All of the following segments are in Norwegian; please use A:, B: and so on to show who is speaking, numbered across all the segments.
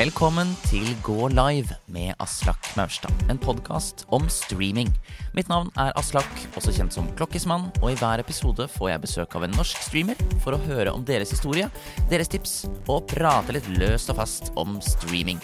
A: Velkommen til Gå live med Aslak Maurstad. En podkast om streaming. Mitt navn er Aslak, også kjent som Klokkismann, og i hver episode får jeg besøk av en norsk streamer for å høre om deres historie, deres tips og prate litt løst og fast om streaming.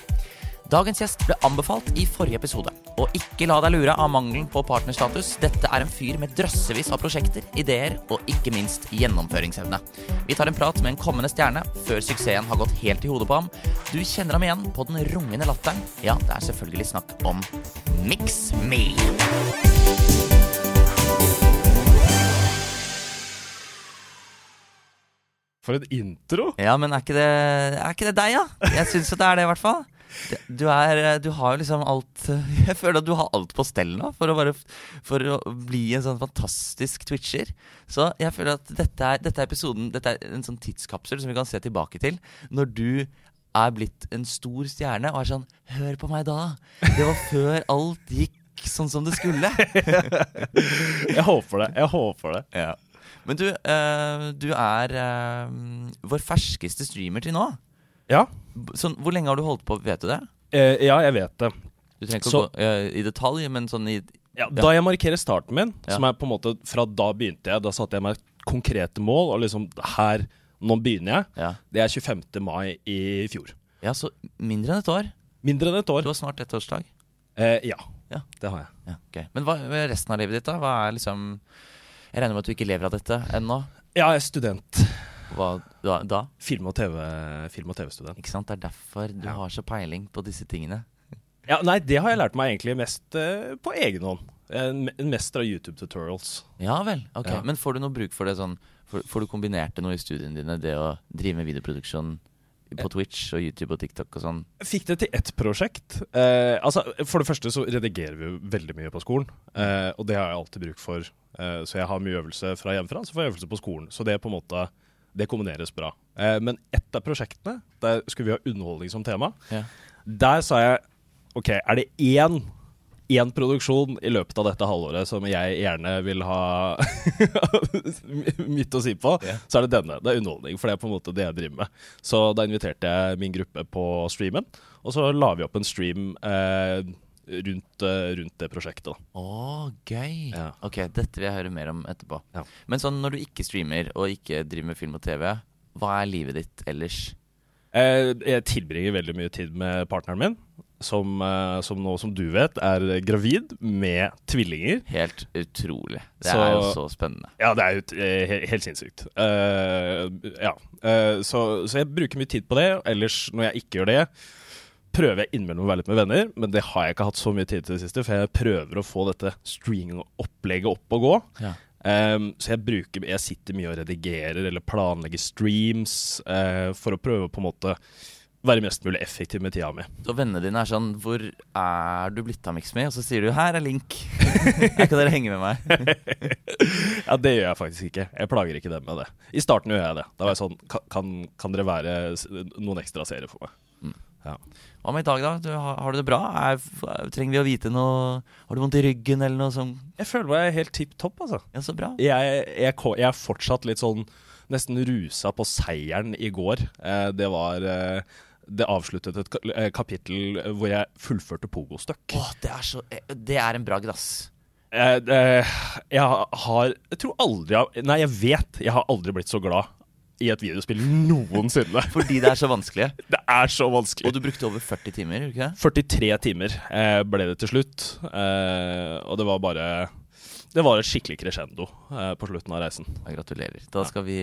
A: Dagens gjest ble anbefalt i forrige episode. Og ikke la deg lure av mangelen på partnerstatus. Dette er en fyr med drøssevis av prosjekter, ideer og ikke minst gjennomføringsevne. Vi tar en prat med en kommende stjerne før suksessen har gått helt i hodet på ham. Du kjenner ham igjen på den rungende latteren. Ja, det er selvfølgelig snakk om Mix Me.
B: For en intro!
A: Ja, men er ikke det, er ikke det deg, ja? Jeg syns jo det er det, i hvert fall. Du, er, du har jo liksom alt Jeg føler at du har alt på stell nå for å, bare, for å bli en sånn fantastisk twitcher. Så jeg føler at dette er, dette er episoden Dette er en sånn tidskapsel som vi kan se tilbake til. Når du er blitt en stor stjerne og er sånn Hør på meg da! Det var før alt gikk sånn som det skulle.
B: Jeg håper det. Jeg håper det.
A: Ja. Men du, eh, du er eh, vår ferskeste streamer til nå.
B: Ja,
A: Sånn, hvor lenge har du holdt på, vet du det?
B: eh, ja jeg vet det.
A: Du trenger ikke
B: Så-
A: å gå eh, i detalj, men sånn i
B: Ja, da jeg markerer starten min,
A: Ja.
B: som er på en måte fra da begynte jeg, da satte jeg meg konkrete mål, og liksom her Nå begynner jeg.
A: Ja,
B: Det er 25. mai i fjor.
A: ja så mindre enn et år.
B: Mindre enn et
A: Du
B: år.
A: har snart ettårsdag.
B: Eh, ja,
A: Ja.
B: det har jeg.
A: Ja, ok. Men hva med resten av livet ditt, da? Hva er liksom Jeg regner med at du ikke lever av dette ennå.
B: Ja, jeg er student.
A: Hva da? da?
B: Film- og TV-student.
A: TV Ikke sant? Det er derfor du
B: Ja.
A: har så peiling på disse tingene.
B: Ja, nei, det har jeg lært meg egentlig mest uh, på egen hånd. En mester av YouTube-tutorials.
A: Ja vel. ok.
B: Ja.
A: Men får du noe bruk for det sånn Får, får du kombinert det noe i studiene dine, det å drive med videoproduksjon på Twitch og YouTube og TikTok og sånn?
B: Fikk det til ett prosjekt. Eh, altså, for det første så redigerer vi jo veldig mye på skolen, eh, og det har jeg alltid bruk for. Eh, så jeg har mye øvelse fra hjemmefra, så får jeg øvelse på skolen. Så det på en måte det kombineres bra. Eh, men ett av prosjektene, der skulle vi ha underholdning som tema,
A: Ja.
B: der sa jeg OK, er det én Én produksjon i løpet av dette halvåret som jeg gjerne vil ha mitt å si på,
A: Ja.
B: så er det denne. Det er underholdning, for det er på en måte det jeg driver med. Så da inviterte jeg min gruppe på streamen, og så la vi opp en stream eh, rundt, eh, rundt det prosjektet.
A: Å, oh, gøy.
B: Ja.
A: Ok, dette vil jeg høre mer om etterpå.
B: Ja.
A: Men sånn når du ikke streamer og ikke driver med film og TV, hva er livet ditt ellers?
B: Eh, jeg tilbringer veldig mye tid med partneren min, som, eh, som nå, som du vet, er gravid med tvillinger.
A: Helt utrolig. Det
B: Så-
A: er jo så spennende.
B: Ja, det er jo eh, helt sinnssykt. Eh, ja. Eh, så, så jeg bruker mye tid på det. Ellers, når jeg ikke gjør det, prøver jeg innimellom å være litt med venner, men det har jeg ikke hatt så mye tid til det siste, for jeg prøver å få dette streaming-opplegget opp og gå.
A: Ja.
B: Um, så jeg bruker Jeg sitter mye og redigerer eller planlegger streams uh, for å prøve å på en måte være mest mulig effektiv med tida mi.
A: Så vennene dine er sånn Hvor er du blitt av MixMe? Og så sier du 'her er link'. Her kan dere henge med meg?
B: Ja, det gjør jeg faktisk ikke. Jeg plager ikke dem med det. I starten gjør jeg det. Da var jeg sånn Kan, kan, dere være noen ekstra serier for meg?
A: Hva med i dag, da? Du, har, har du det bra? Er, trenger vi å vite noe Har du vondt i ryggen, eller noe sånt?
B: Jeg føler meg helt tipp topp, altså.
A: Ja, så bra.
B: Jeg, jeg, jeg er fortsatt litt sånn nesten rusa på seieren i går. Eh, det var eh, Det avsluttet et eh, kapittel hvor jeg fullførte Pogo-støkk.
A: Åh, det er så Det er en bragd, ass.
B: Eh, eh, jeg har Jeg tror aldri jeg Nei, jeg vet jeg har aldri blitt så glad i et videospill noensinne.
A: Fordi det er så vanskelig.
B: Det er så vanskelig.
A: Og du brukte over 40 timer, ikke det?
B: 43 timer eh, ble det til slutt. Eh, og det var bare Det var et skikkelig crescendo eh, på slutten av reisen.
A: Ja, gratulerer. Da skal vi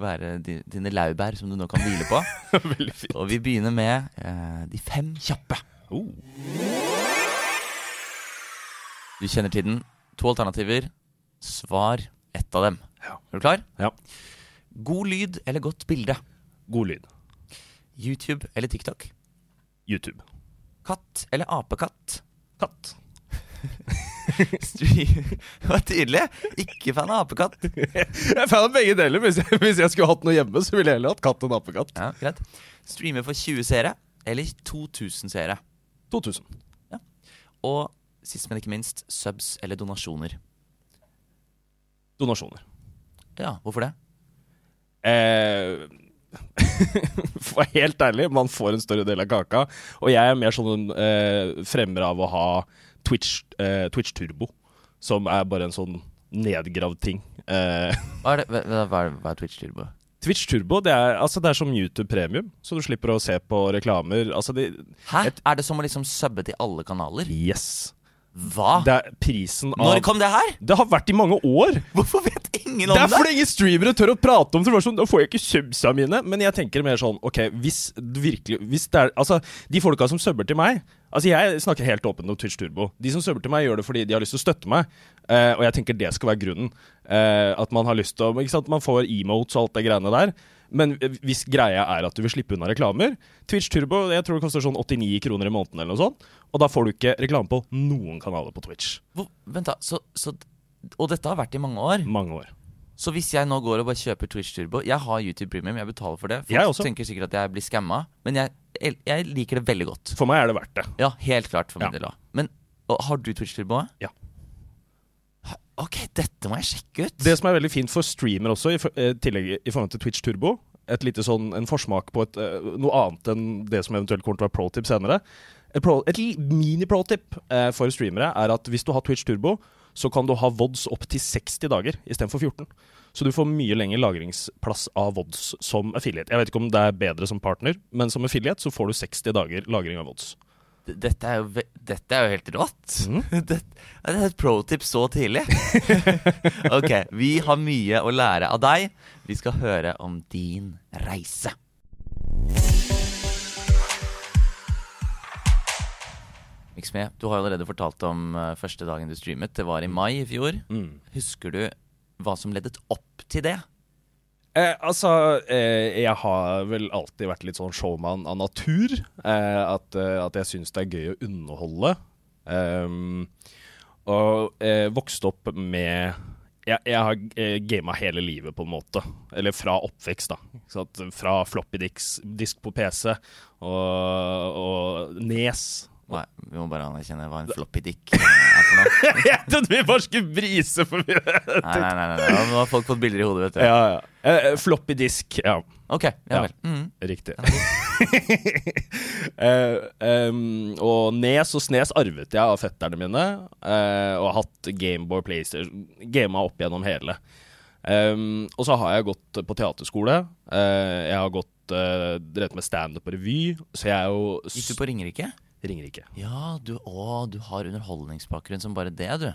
A: være dine laurbær som du nå kan hvile på.
B: Veldig fint.
A: Og vi begynner med eh, de fem kjappe.
B: Oh.
A: Du kjenner tiden. To alternativer. Svar ett av dem.
B: Ja.
A: Er du klar?
B: Ja.
A: God lyd eller godt bilde?
B: God lyd.
A: YouTube eller TikTok?
B: YouTube.
A: Katt eller apekatt?
B: Katt.
A: Det var tydelig. Ikke fan av apekatt.
B: Jeg er fan av begge deler. Hvis jeg, hvis jeg skulle hatt noe hjemme, så ville jeg heller hatt katt enn apekatt.
A: Ja, greit. Streamer for 20 seere eller 2000 seere?
B: 2000.
A: Og sist, men ikke minst, subs eller donasjoner?
B: Donasjoner.
A: Ja, hvorfor det?
B: Eh, For helt ærlig, man får en større del av kaka. Og jeg er mer sånn eh, fremmer av å ha Twitch, eh, Twitch Turbo, som er bare en sånn nedgravd ting. Eh,
A: Hva er, det, hva, er, hva er Twitch Turbo?
B: Twitch Turbo det er, altså det er som YouTube Premium, så du slipper å se på reklamer. Altså de,
A: Hæ?
B: Et-
A: er det som å liksom subbe til alle kanaler?
B: yes.
A: Hva?
B: Det er prisen av
A: Når kom det her?
B: Det har vært i mange år!
A: Hvorfor vet ingen
B: Det er
A: det?
B: fordi ingen streamere tør å prate om det. sånn, Da får jeg ikke subsa mine. Men jeg tenker mer sånn OK, hvis virkelig hvis det er, Altså, de folka som subber til meg Altså, jeg snakker helt åpent om Twitch Turbo. De som subber til meg, gjør det fordi de har lyst til å støtte meg. Eh, og jeg tenker det skal være grunnen. Eh, at man har lyst til å Ikke sant, man får emotes og alt det greiene der. Men hvis greia er at du vil slippe unna reklamer Twitch Turbo jeg tror det koster sånn 89 kroner i måneden, eller noe sånt. Og da får du ikke reklame på noen kanaler på Twitch.
A: Hvor, vent, da. Så, så, og dette har vært i mange år.
B: Mange år.
A: Så hvis jeg nå går og bare kjøper Twitch Turbo Jeg har YouTube Premium, jeg betaler for det. Folk tenker sikkert at jeg blir skamma, men jeg, jeg, jeg liker det veldig godt.
B: For meg er det verdt det.
A: Ja, helt klart for min
B: Ja.
A: del òg. Men og, har du Twitch Turbo?
B: Ja.
A: Ok, dette må jeg sjekke ut.
B: Det som er veldig fint for streamer også, i, for- eh, tillegg i forhold til Twitch Turbo Et lite sånn, en forsmak på et, eh, noe annet enn det som eventuelt kommer til å være pro-tip senere. Et, pro, et mini-pro-tip eh, for streamere er at hvis du har Twitch Turbo, så kan du ha VODs opp til 60 dager istedenfor 14. Så du får mye lengre lagringsplass av VODs som affiliate. Jeg vet ikke om det er bedre som partner, men som affiliate så får du 60 dager lagring av VODs.
A: Dette er jo, dette er jo helt rått.
B: Mm.
A: Det, det er et pro-tip så tidlig. ok, vi har mye å lære av deg. Vi skal høre om din reise. Mixmed, du har allerede fortalt om eh, første dagen du streamet. Det var i mai i fjor.
B: Mm.
A: Husker du hva som ledet opp til det?
B: Eh, altså, eh, jeg har vel alltid vært litt sånn showman av natur. Eh, at, eh, at jeg syns det er gøy å underholde. Um, og eh, vokste opp med Jeg, jeg har eh, gama hele livet, på en måte. Eller fra oppvekst, da. Så at fra floppy disk, disk på PC og, og Nes.
A: Nei, vi må bare anerkjenne hva en floppy dick for noe.
B: jeg trodde vi bare skulle brise forbi det!
A: Nei, nei, nei, nei, Ja, Nå har folk fått bilder i hodet, vet du.
B: Ja, ja. Eh, eh, floppy disk, ja.
A: Ok, ja
B: Ja.
A: vel. Mm.
B: Riktig. Eh, um, og Nes og Snes arvet jeg av fetterne mine, eh, og har hatt Gameboy PlayStation Gama opp gjennom hele. Um, og så har jeg gått på teaterskole. Uh, jeg har gått uh, drevet med standup og revy, så jeg er jo
A: Gikk du på Ringerike?
B: Ringerike.
A: Ja, du, å, du har underholdningsbakgrunn som bare det, du.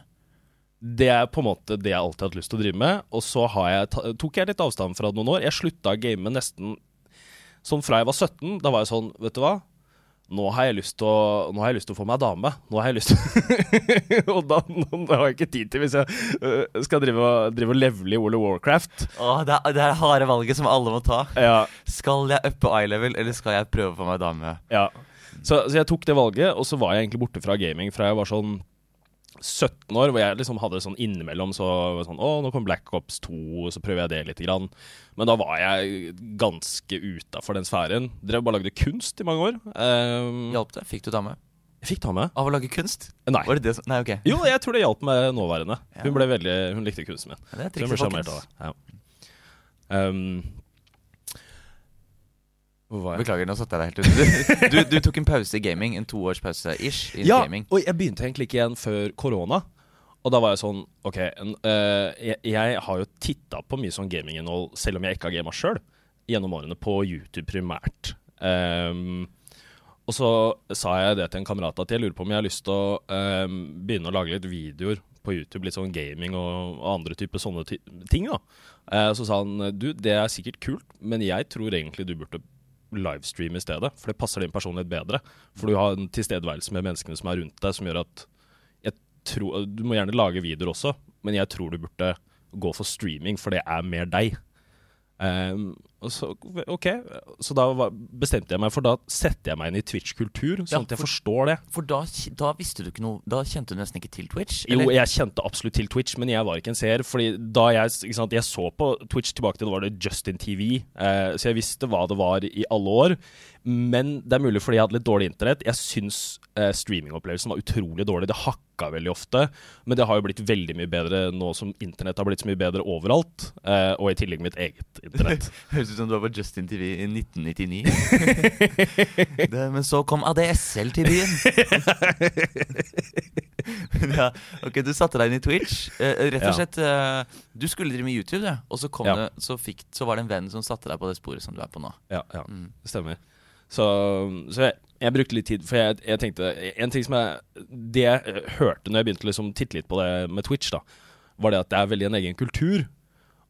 B: Det er på en måte det jeg alltid har hatt lyst til å drive med. Og så har jeg tok jeg litt avstand fra det noen år. Jeg slutta å game nesten sånn fra jeg var 17. Da var jeg sånn, vet du hva. Nå har jeg lyst til å, nå har jeg lyst til å få meg dame. Nå har jeg lyst til Og da, nå har jeg ikke tid til hvis jeg øh, skal drive drive og levele i World of Warcraft.
A: Åh, det, er, det er harde valget som alle må ta.
B: Ja,
A: Skal jeg uppe eye-level, eller skal jeg prøve å få meg dame?
B: ja. Så, så jeg tok det valget, og så var jeg egentlig borte fra gaming fra jeg var sånn 17 år, hvor jeg liksom hadde sånn innimellom så var sånn Å, nå kommer Black Ops 2, så prøver jeg det lite grann. Men da var jeg ganske utafor den sfæren. Drev bare lagde kunst i mange år. Um,
A: Hjalp det? Fikk du dame?
B: jeg fikk ta med.
A: Av å lage kunst?
B: Nei.
A: Var det det som Nei, ok.
B: Jo, jeg tror det hjalp meg nåværende. Hun ble veldig Hun likte kunsten min.
A: Ja, Det er trikset, folkens.
B: Ja. Um?
A: Beklager, nå satte jeg deg helt ut. Du, du, du tok en pause i gaming. En toårspause-ish i
B: Ja,
A: gaming.
B: og jeg begynte egentlig ikke igjen før korona. Og da var jeg sånn OK, en, uh, jeg, jeg har jo titta på mye sånn gaminginnhold, selv om jeg ikke har gama sjøl, gjennom årene, på YouTube primært. Um, og så sa jeg det til en kamerat at jeg lurer på om jeg har lyst til å um, begynne å lage litt videoer på YouTube, litt sånn gaming og, og andre typer sånne ty ting. da. Uh, så sa han du, det er sikkert kult, men jeg tror egentlig du burde livestream i stedet, for det passer din personlighet bedre. For du har en tilstedeværelse med menneskene som er rundt deg, som gjør at jeg tror, Du må gjerne lage videoer også, men jeg tror du burde gå for streaming, for det er mer deg. Og så, ok, så da bestemte jeg meg for da setter jeg meg inn i Twitch-kultur, sånn
A: Ja,
B: at jeg forstår det.
A: For da, da visste du ikke noe Da kjente du nesten ikke til Twitch?
B: Jo, jeg kjente absolutt til Twitch, men jeg var ikke en seer. Fordi da jeg, sant, jeg så på Twitch tilbake til det var det Justin TV, eh, så jeg visste hva det var i alle år. Men det er mulig fordi jeg hadde litt dårlig internett. Jeg syns eh, streamingopplevelsen var utrolig dårlig. Det hakka veldig ofte. Men det har jo blitt veldig mye bedre nå som internett har blitt så mye bedre overalt. Eh, og i tillegg mitt eget internett.
A: Høres ut som du var på Justin TV i 1999. det, men så kom ADSL til byen. ja, ok, Du satte deg inn i Twitch. Eh, rett og slett eh, Du skulle drive med YouTube, det. Og så, kom
B: Ja.
A: det, så, fikk, så var det en venn som satte deg på det sporet som du er på nå.
B: Ja, ja.
A: Mm.
B: Det stemmer. Så, så jeg, jeg brukte litt tid, for jeg, jeg tenkte En ting som jeg Det jeg eh, hørte når jeg begynte å liksom titte litt på det med Twitch, da, var det at det er veldig en egen kultur.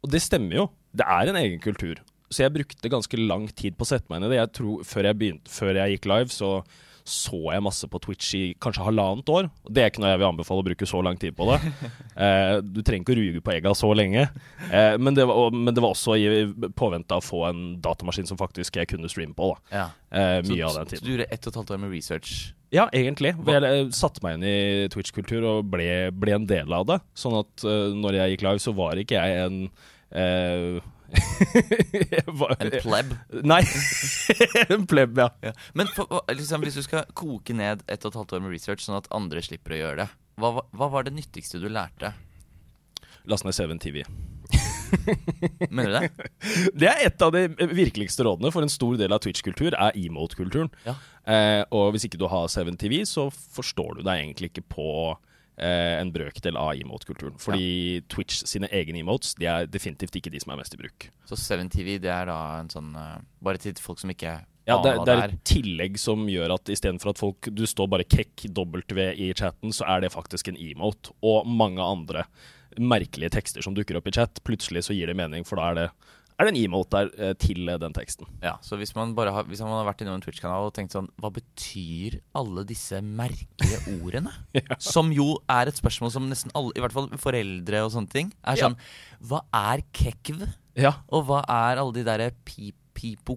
B: Og det stemmer jo. Det er en egen kultur. Så jeg brukte ganske lang tid på å sette meg inn i det. Jeg tror, før, jeg begynte, før jeg gikk live, så så jeg masse på Twitch i kanskje halvannet år. Det er ikke noe jeg vil anbefale å bruke så lang tid på det. Eh, du trenger ikke å ruge på egga så lenge. Eh, men, det var, men det var også i påvente av å få en datamaskin som faktisk jeg kunne streame på.
A: Ja.
B: eh,
A: Så,
B: av den
A: så du gjorde ett og et halvt år med research.
B: Ja, egentlig. Jeg eh, satte meg inn i Twitch-kultur og ble, ble en del av det. Sånn at uh, når jeg gikk live, så var ikke jeg en jeg var-
A: En pleb.
B: Nei. en pleb, ja.
A: Ja. Men for, liksom, hvis du skal koke ned ett og et halvt år med research, sånn at andre slipper å gjøre det, hva, var- hva var det nyttigste du lærte?
B: Last ned 7 TV.
A: Mener du det?
B: Det er et av de virkeligste rådene for en stor del av Twitch-kultur, er emote-kulturen.
A: Ja.
B: Eh, og hvis ikke du har 7TV, så forstår du deg egentlig ikke på en brøkdel av emote-kulturen. Fordi Twitch sine egne emotes De er definitivt ikke de som er mest i bruk.
A: Så 7TV, det er da en sånn eh, Bare til folk som ikke
B: Ja, det, det er et tillegg som gjør at istedenfor at folk du står bare kekk W i chatten, så er det faktisk en emote. Og mange andre merkelige tekster som dukker opp i chat. Plutselig så gir det mening, for da er det, er det en emote der eh, til eh, den teksten.
A: Ja, så hvis man har, hvis man har vært innom en Twitch-kanal og tenkt sånn Hva betyr alle disse merkelige ordene? Som jo er et spørsmål som nesten alle, i hvert fall foreldre og sånne ting, er
B: Ja.
A: sånn Hva er kekv?
B: Ja,
A: Og hva er alle de derre pip, pepo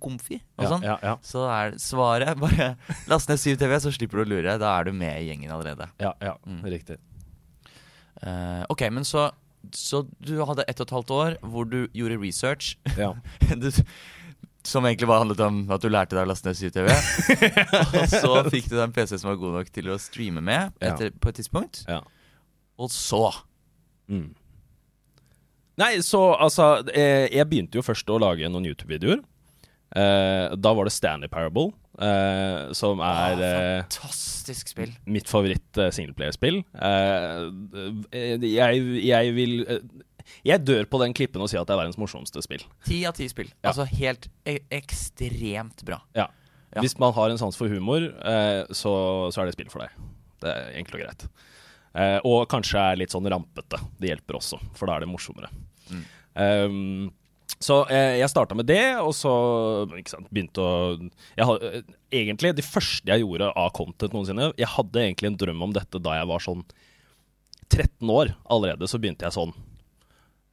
A: komfi og
B: ja,
A: sånn?
B: ja, ja,
A: Så er svaret bare last ned 7TV, så slipper du å lure. Da er du med i gjengen allerede.
B: ja, ja
A: Mm.
B: riktig.
A: Uh, ok, men så, så du hadde ett og et halvt år hvor du gjorde research.
B: Ja.
A: du, som egentlig bare handlet om at du lærte deg å laste ned 7TV. og så fikk du deg en PC som var god nok til å streame med etter, på et tidspunkt.
B: Ja.
A: Og så
B: Mm. Nei, så altså eh, Jeg begynte jo først å lage noen YouTube-videoer. Eh, da var det Stanley Parable, uh, som er ah,
A: Fantastisk spill.
B: mitt uh, singleplayerspill. Eh, jeg, jeg vil Jeg dør på den klippen og sier at det er verdens morsomste spill.
A: Ti av ti spill.
B: Ja.
A: Altså helt e ekstremt bra.
B: Ja.
A: Ja.
B: Hvis man har en sans for humor, så, så er det spill for deg. Det er enkelt og greit. Og kanskje er litt sånn rampete. Det hjelper også, for da er det morsommere.
A: Mm.
B: Um, så eh, jeg starta med det, og så sant, begynte å jeg eh, Egentlig, det første jeg gjorde av content noensinne Jeg hadde egentlig en drøm om dette da jeg var sånn 13 år. Allerede så begynte jeg sånn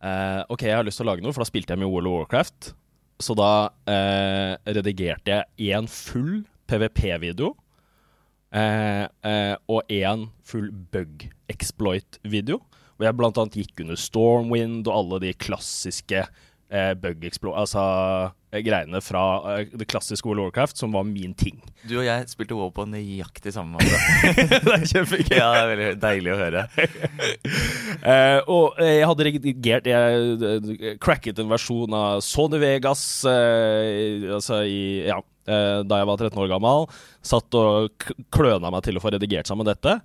B: eh, OK, jeg har lyst til å lage noe, for da spilte jeg med World of Warcraft. Så da eh, redigerte jeg én full PVP-video. Eh, eh, og én full bug exploit-video. Hvor jeg annet gikk under Stormwind og alle de klassiske eh, bug explore, Altså eh, greiene fra eh, det klassiske World of Warcraft, som var min ting.
A: Du og jeg spilte WoW på nøyaktig samme måte.
B: det er kjempegøy.
A: ja, det er veldig deilig å høre.
B: uh, og jeg hadde redigert Jeg cracket en versjon av Sony Vegas uh, altså i, ja, uh, da jeg var 13 år gammel. Satt og kløna meg til å få redigert sammen dette.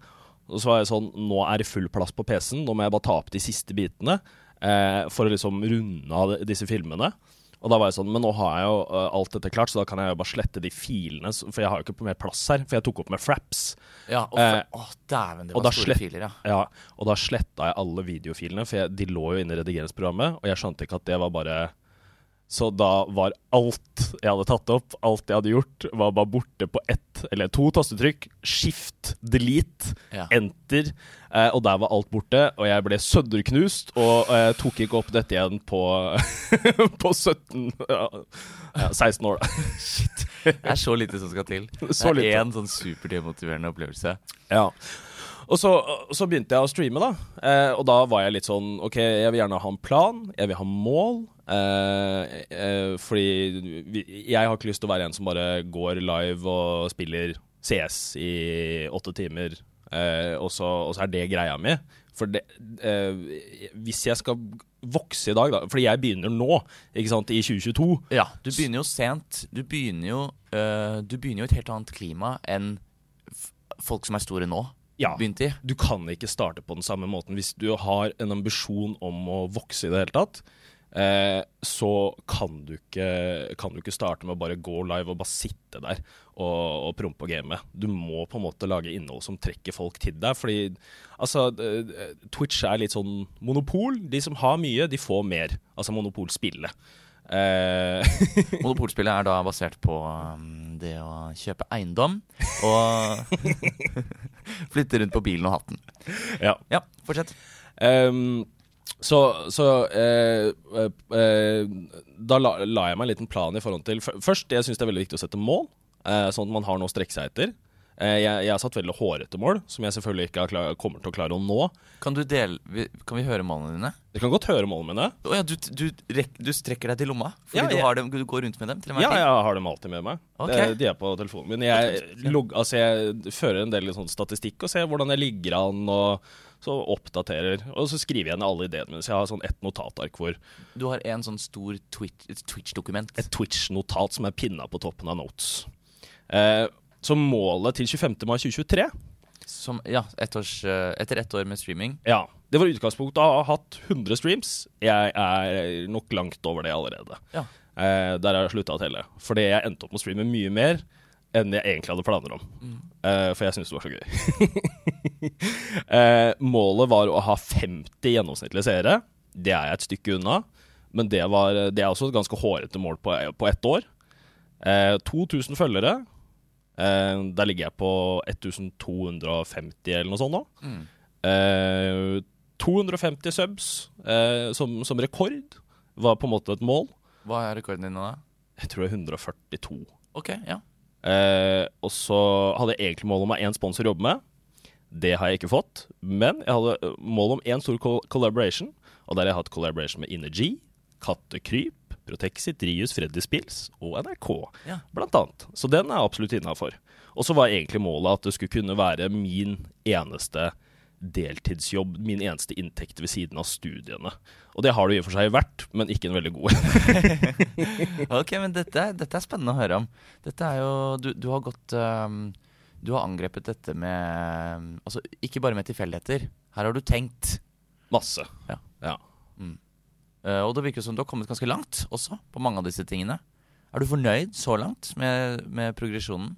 B: Og så var jeg sånn Nå er det full plass på PC-en. Nå må jeg bare ta opp de siste bitene eh, for å liksom runde av disse filmene. Og da var jeg sånn Men nå har jeg jo uh, alt dette klart, så da kan jeg jo bare slette de filene. For jeg har jo ikke mer plass her. For jeg tok opp med fraps.
A: Ja, og
B: Eh,
A: å, dæven, det var store
B: slett-
A: filer, ja.
B: Ja, og da sletta jeg alle videofilene, for jeg, de lå jo inne i redigeringsprogrammet, og jeg skjønte ikke at det var bare Så da var alt jeg hadde tatt opp, alt jeg hadde gjort, var bare borte på ett eller to tastetrykk. Skift, delete,
A: Ja.
B: enter, eh, og der var alt borte. Og jeg ble sønderknust, og eh, tok ikke opp dette igjen på, på 17 ja, ja, 16 år, da.
A: Det er så lite som skal til.
B: Så
A: det er én sånn superdemotiverende opplevelse.
B: Ja. Og så, så begynte jeg å streame, da. Eh, og da var jeg litt sånn OK, jeg vil gjerne ha en plan. Jeg vil ha mål. Eh, eh, fordi vi, jeg har ikke lyst til å være en som bare går live og spiller CS i åtte timer, eh, og, så, og så er det greia mi. For det, eh, hvis jeg skal vokse i dag, da. Fordi jeg begynner nå, ikke sant, i 2022.
A: Ja, du begynner jo sent. Du begynner jo, øh, du begynner jo et helt annet klima enn folk som er store nå,
B: Ja.
A: begynte i.
B: Du kan ikke starte på den samme måten. Hvis du har en ambisjon om å vokse i det hele tatt, eh, så kan du, ikke, kan du ikke starte med å bare gå live og bare sitte der og, og prompe og game. Du må på en måte lage innhold som trekker folk til deg. Fordi altså, Twitch er litt sånn monopol. De som har mye, de får mer. Altså monopolspillet. Eh,
A: Monopolspillet er da basert på um, det å kjøpe eiendom og flytte rundt på bilen og hatten.
B: ja.
A: Ja, fortsett.
B: Um, så så eh, eh, eh, da la, la jeg meg en liten plan i forhold til Først, jeg syns det er veldig viktig å sette mål, eh, sånn at man har noe å strekke seg etter. Eh, jeg, jeg har satt veldig hårete mål, som jeg selvfølgelig ikke har klar, kommer til å klare å nå.
A: Kan, du dele, kan vi høre målene dine?
B: Du kan godt høre målene mine.
A: Oh, ja, du, du, du strekker deg til lomma? Fordi
B: Ja,
A: du,
B: jeg-
A: har dem, du går rundt med dem?
B: Ja, jeg har dem alltid med meg.
A: Ok.
B: Eh, De er på telefonen min. Jeg, log, altså jeg fører en del sånn statistikk og ser hvordan jeg ligger an, og så oppdaterer. Og så skriver jeg ned alle ideene mine. Så jeg har sånn ett notatark hvor
A: Du har en sånn stor Twitch-dokument.
B: et Twitch-notat som er pinna på toppen av notes. Eh, så målet til 25. mai 2023
A: Som, ja, et års, eh, etter ett år med streaming.
B: Ja, det var utgangspunktet å ha hatt 100 streams. Jeg er nok langt over det allerede.
A: Ja.
B: Eh, der har jeg slutta å telle. Fordi jeg endte opp med å streame mye mer enn jeg egentlig hadde planer om. Eh, for jeg syntes det var så gøy. eh, målet var å ha 50 gjennomsnittlige seere. Det er jeg et stykke unna. Men det, var, det er også et ganske hårete mål på, på ett år. Eh, 2000 følgere. Eh, der ligger jeg på 1250 eller noe sånt nå.
A: Mm.
B: Eh, 250 subs eh, som, som rekord var på en måte et mål.
A: Hva er rekorden din nå, da?
B: Jeg tror det er 142.
A: Ok, ja.
B: Eh, og så hadde jeg egentlig mål om å ha én sponsor å jobbe med. Det har jeg ikke fått. Men jeg hadde mål om én stor collaboration, og der har jeg hatt collaboration med Energy, Kattekryp, Protexit, Rius, Freddy Spills og NRK,
A: Ja.
B: blant annet. Så den er absolutt innafor. Og så var egentlig målet at det skulle kunne være min eneste deltidsjobb, min eneste inntekt ved siden av studiene. Og det har det i og for seg vært, men ikke en veldig god
A: Ok, men dette, dette er spennende å høre om. Dette er jo Du, du har gått um, Du har angrepet dette med Altså, ikke bare med tilfeldigheter. Her har du tenkt.
B: masse.
A: Ja.
B: ja.
A: Eh, og det virker som du har kommet ganske langt også på mange av disse tingene. Er du fornøyd så langt med, med progresjonen?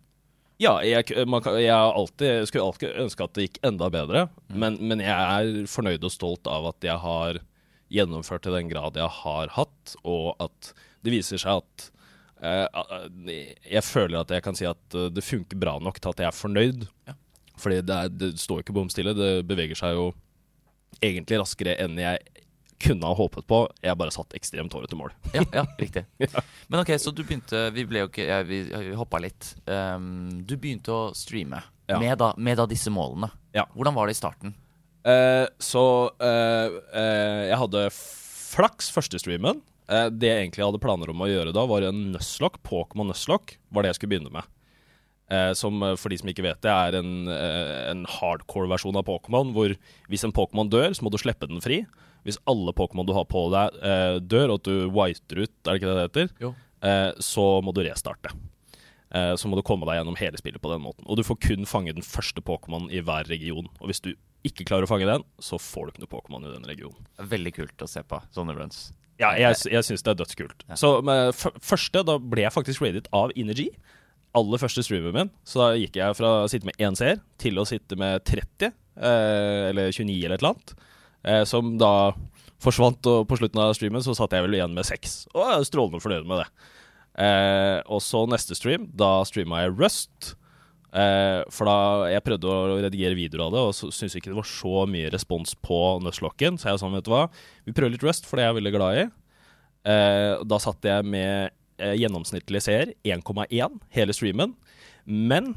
B: Ja, jeg, man kan, jeg alltid, jeg, skulle alltid ønske at det gikk enda bedre,
A: Mm.
B: men, men jeg er fornøyd og stolt av at jeg har gjennomført til den grad jeg har hatt, og at det viser seg at eh, Jeg føler at jeg kan si at eh, det funker bra nok til at jeg er fornøyd.
A: Ja.
B: Fordi det, er, det står ikke bom stille, det beveger seg jo egentlig raskere enn jeg kunne ha håpet på. Jeg bare satt ekstremt hårete mål.
A: Ja, ja riktig. Men ok, så du begynte Vi ble jo ikke ja, Vi, vi hoppa litt. Um, du begynte å streame
B: Ja.
A: med, da, med da disse målene.
B: Ja.
A: Hvordan var det i starten?
B: Uh, så uh, uh, jeg hadde flaks første streamen. Det jeg egentlig hadde planer om å gjøre da, var en Nuzlocke. Pokémon Nuzlocke var det jeg skulle begynne med. Som for de som ikke vet det, er en, en hardcore versjon av Pokémon. Hvor hvis en Pokémon dør, så må du slippe den fri. Hvis alle Pokémon du har på deg, eh, dør, og at du whiter ut, er det ikke det det heter,
A: Jo.
B: eh, så må du restarte. Eh, så må du komme deg gjennom hele spillet på den måten. Og du får kun fange den første Pokémon i hver region. Og hvis du ikke klarer å fange den, så får du ikke noe Pokémon i den regionen.
A: Veldig kult å se på sånne runs.
B: Ja, jeg, jeg syns det er dødskult.
A: Ja.
B: Så med f første, da ble jeg faktisk rated av Energy. Aller første streamen min. Så da gikk jeg fra å sitte med én seer til å sitte med 30, eh, eller 29 eller et eller annet. Eh, som da forsvant, og på slutten av streamen så satt jeg vel igjen med seks. Og jeg er strålende fornøyd med det. Eh, og så neste stream, da streama jeg Rust. Eh, for da jeg prøvde å redigere videoer av det, og så syntes ikke det var så mye respons på Nusslocken, Så jeg sa vet du hva, vi prøver litt Rust, for det er jeg veldig glad i. Eh, da satt jeg med eh, gjennomsnittlig seer, 1,1, hele streamen. Men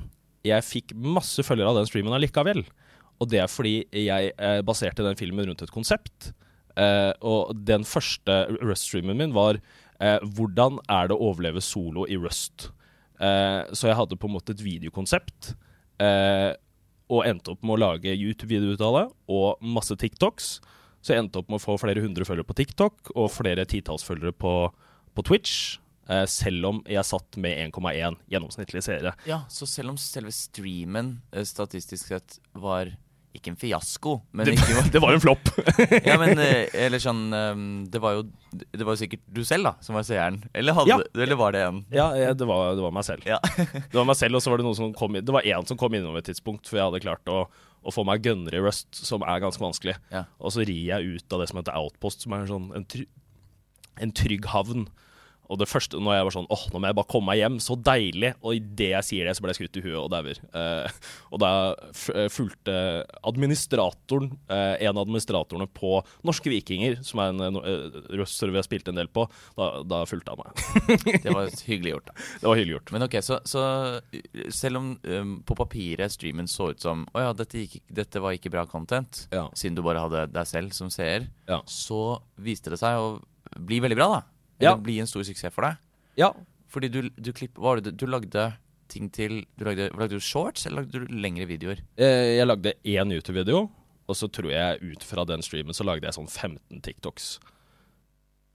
B: jeg fikk masse følgere av den streamen allikevel. Og det er fordi jeg eh, baserte den filmen rundt et konsept. Eh, og den første Rust-streamen min var eh, 'Hvordan er det å overleve solo i Rust?' Eh, så jeg hadde på en måte et videokonsept. Eh, og endte opp med å lage YouTube-video ut av det, og masse TikToks. Så jeg endte opp med å få flere hundre følgere på TikTok og flere titalls følgere på, på Twitch. Eh, selv om jeg satt med 1,1 gjennomsnittlige seere.
A: Ja, så selv om selve streamen statistisk sett var ikke en fiasko, men
B: Det,
A: ikke
B: det var en flopp.
A: Ja, men eh, Eller sånn eh, Det var jo Det var jo sikkert du selv, da, som var seeren. Eller, hadde,
B: Ja.
A: eller var det en?
B: ja, ja det, var, det var meg selv.
A: Ja.
B: Det var meg selv, og så var det noen som kom Det var én som kom innom et tidspunkt, for jeg hadde klart å, å få meg gunner i Rust, som er ganske vanskelig. Og så rir jeg ut av det som heter Outpost, som er en, sånn, en, try en trygg havn. Og det første, når jeg var sånn åh, nå må jeg bare komme meg hjem, så deilig. Og idet jeg sier det, så ble jeg skutt i huet og dauer. Eh, og da eh, fulgte administratoren, eh, en av administratorene på Norske Vikinger, som er en eh, russer vi har spilt en del på, da, da fulgte han meg.
A: Det var hyggelig gjort, da.
B: Det var hyggelig gjort.
A: Men ok, så, så selv om um, på papiret streamen så ut som Å ja, dette, gikk, dette var ikke bra content,
B: Ja.
A: siden du bare hadde deg selv som seer,
B: Ja.
A: så viste det seg å bli veldig bra, da.
B: Ja.
A: Eller bli en stor suksess for deg.
B: Ja,
A: Fordi du, du klipp, det, du, du lagde ting til du lagde, Lagde du shorts, eller lagde du lengre videoer?
B: Eh, Jeg lagde én YouTube-video, og så tror jeg ut fra den streamen så lagde jeg sånn 15 TikToks.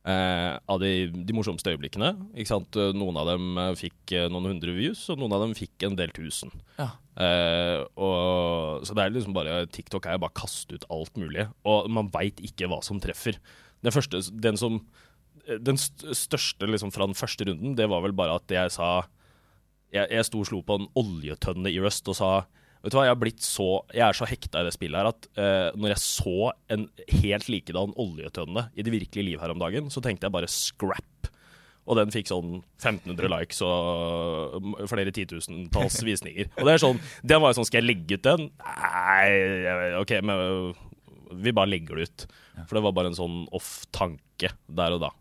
B: Eh, av de, de morsomste øyeblikkene. Ikke sant? Eh, Noen av dem eh, fikk noen hundre views, og noen av dem fikk en del tusen.
A: Ja.
B: Eh, og, så det er liksom bare TikTok er bare kaste ut alt mulig, og man veit ikke hva som treffer. Den første, den som Den største liksom fra den første runden, det var vel bare at jeg sa jeg, jeg sto og slo på en oljetønne i Rust og sa Vet du hva, jeg, har blitt så, jeg er så hekta i det spillet her at uh, når jeg så en helt likedan oljetønne i det virkelige liv her om dagen, så tenkte jeg bare scrap. Og den fikk sånn 1500 likes og mm, flere titusentalls visninger. Og det er sånn, den var jo sånn, skal jeg legge ut den? Nei, ok, men vi bare legger det ut. For det var bare en sånn off-tanke der og da.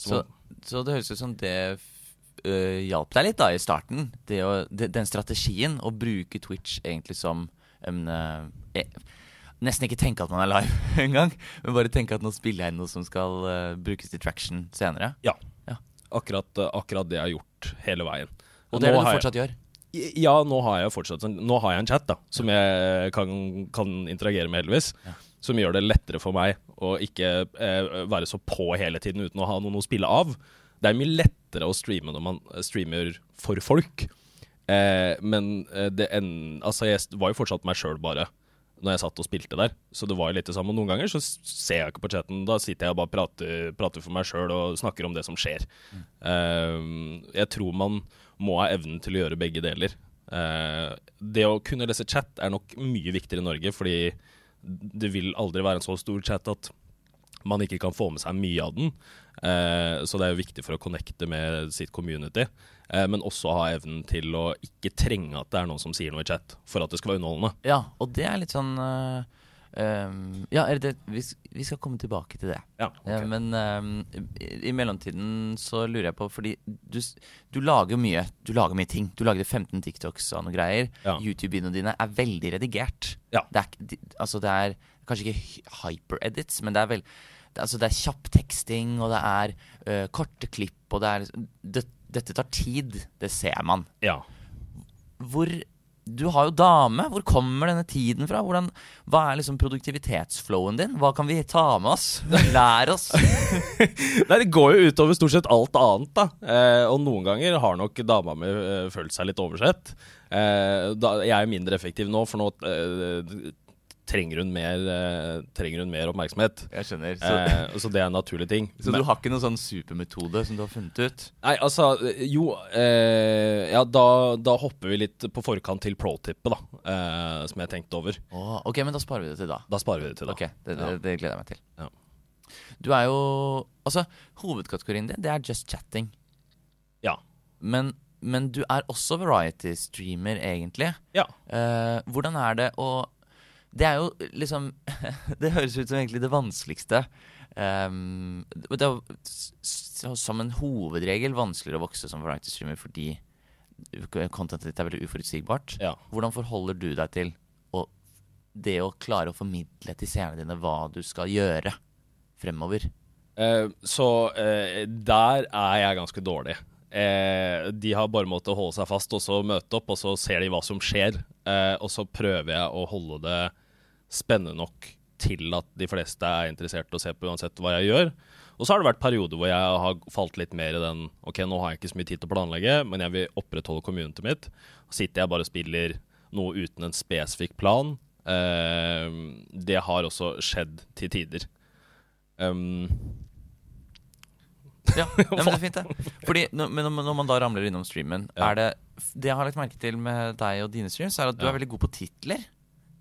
A: Så, så det høres ut som det uh, hjalp deg litt da i starten. Det å, det, den strategien å bruke Twitch egentlig som uh, eh, Nesten ikke tenke at man er live engang, men bare tenke at nå spiller jeg inn noe som skal uh, brukes til traction senere.
B: ja,
A: Ja.
B: Akkurat, akkurat det jeg har gjort hele veien.
A: Og det er det du
B: jeg-
A: fortsatt gjør.
B: Ja, nå har jeg fortsatt sånn- Nå har jeg en chat da som jeg kan, kan interagere med, heldigvis.
A: Ja.
B: Som gjør det lettere for meg å ikke eh, være så på hele tiden uten å ha noen å spille av. Det er mye lettere å streame når man eh, streamer for folk. Eh, men eh, det en, altså jeg var jo fortsatt meg sjøl bare når jeg satt og spilte der. Så det var jo litt det samme. Noen ganger så ser jeg ikke på chatten. Da sitter jeg og bare prater, prater for meg sjøl og snakker om det som skjer. Eh, jeg tror man må ha evnen til å gjøre begge deler. Eh, det å kunne lese chat er nok mye viktigere i Norge, fordi det vil aldri være en så stor chat at man ikke kan få med seg mye av den. Eh, så det er jo viktig for å connecte med sitt community. Eh, men også ha evnen til å ikke trenge at det er noen som sier noe i chat, for at det skal være underholdende.
A: Ja, og det er litt sånn uh, um, Ja, det, vi, vi skal komme tilbake til det.
B: Ja,
A: Ja, men um, i, i mellomtiden så lurer jeg på Fordi du, du lager mye Du lager mye ting. Du lagde 15 TikToks og noe greier.
B: Ja.
A: YouTube-videoene dine er veldig redigert.
B: Ja.
A: Det er, de, altså det er kanskje ikke hyper-edits, men det er vel det, altså det er kjapp teksting, og det er uh, korte klipp, og det er det, Dette tar tid. Det ser man.
B: ja.
A: Hvor Du har jo dame. Hvor kommer denne tiden fra? Hvordan, hva er liksom produktivitetsflowen din? Hva kan vi ta med oss? Lær oss.
B: Nei, det går jo utover stort sett alt annet, da. Eh, og noen ganger har nok dama mi eh, følt seg litt oversett. Eh, da, jeg er mindre effektiv nå, for nå eh, trenger, hun mer, eh, trenger hun mer oppmerksomhet.
A: Jeg skjønner. Så,
B: Eh, så det er en naturlig ting.
A: så
B: Men-
A: du har ikke noen sånn supermetode som du har funnet ut?
B: Nei, altså Jo, eh, ja, da, da hopper vi litt på forkant til pro-tippet, da. Eh, som jeg tenkte over.
A: Åh, ok, men da sparer vi det til da.
B: Da sparer vi det til, da.
A: Ok, det, det, det gleder jeg meg til.
B: Ja.
A: Du er jo Altså, hovedkategorien din, det er just chatting.
B: Ja.
A: Men, men du er også variety-streamer, egentlig.
B: Ja.
A: Eh, hvordan er det å Det er jo liksom Det høres ut som egentlig det vanskeligste. Um, det er jo som en hovedregel vanskeligere å vokse som variety-streamer fordi contentet ditt er veldig uforutsigbart.
B: Ja.
A: Hvordan forholder du deg til å, det å klare å formidle til seerne dine hva du skal gjøre fremover?
B: Uh, så uh, der er jeg ganske dårlig. Eh, de har bare måttet holde seg fast og så møte opp, og så ser de hva som skjer. Eh, og så prøver jeg å holde det spennende nok til at de fleste er interessert i å se på uansett hva jeg gjør. Og så har det vært perioder hvor jeg har falt litt mer i den Ok, nå har jeg ikke så mye tid til å planlegge, men jeg vil opprettholde communityet mitt. Så sitter jeg bare og spiller noe uten en spesifikk plan. Eh, det har også skjedd til tider. Um,
A: Ja, ja, men det er fint, det. Fordi når, når man da ramler innom streamen,
B: Ja.
A: er det Det jeg har lagt merke til med deg og dine streams, er at du
B: Ja.
A: er veldig god på titler.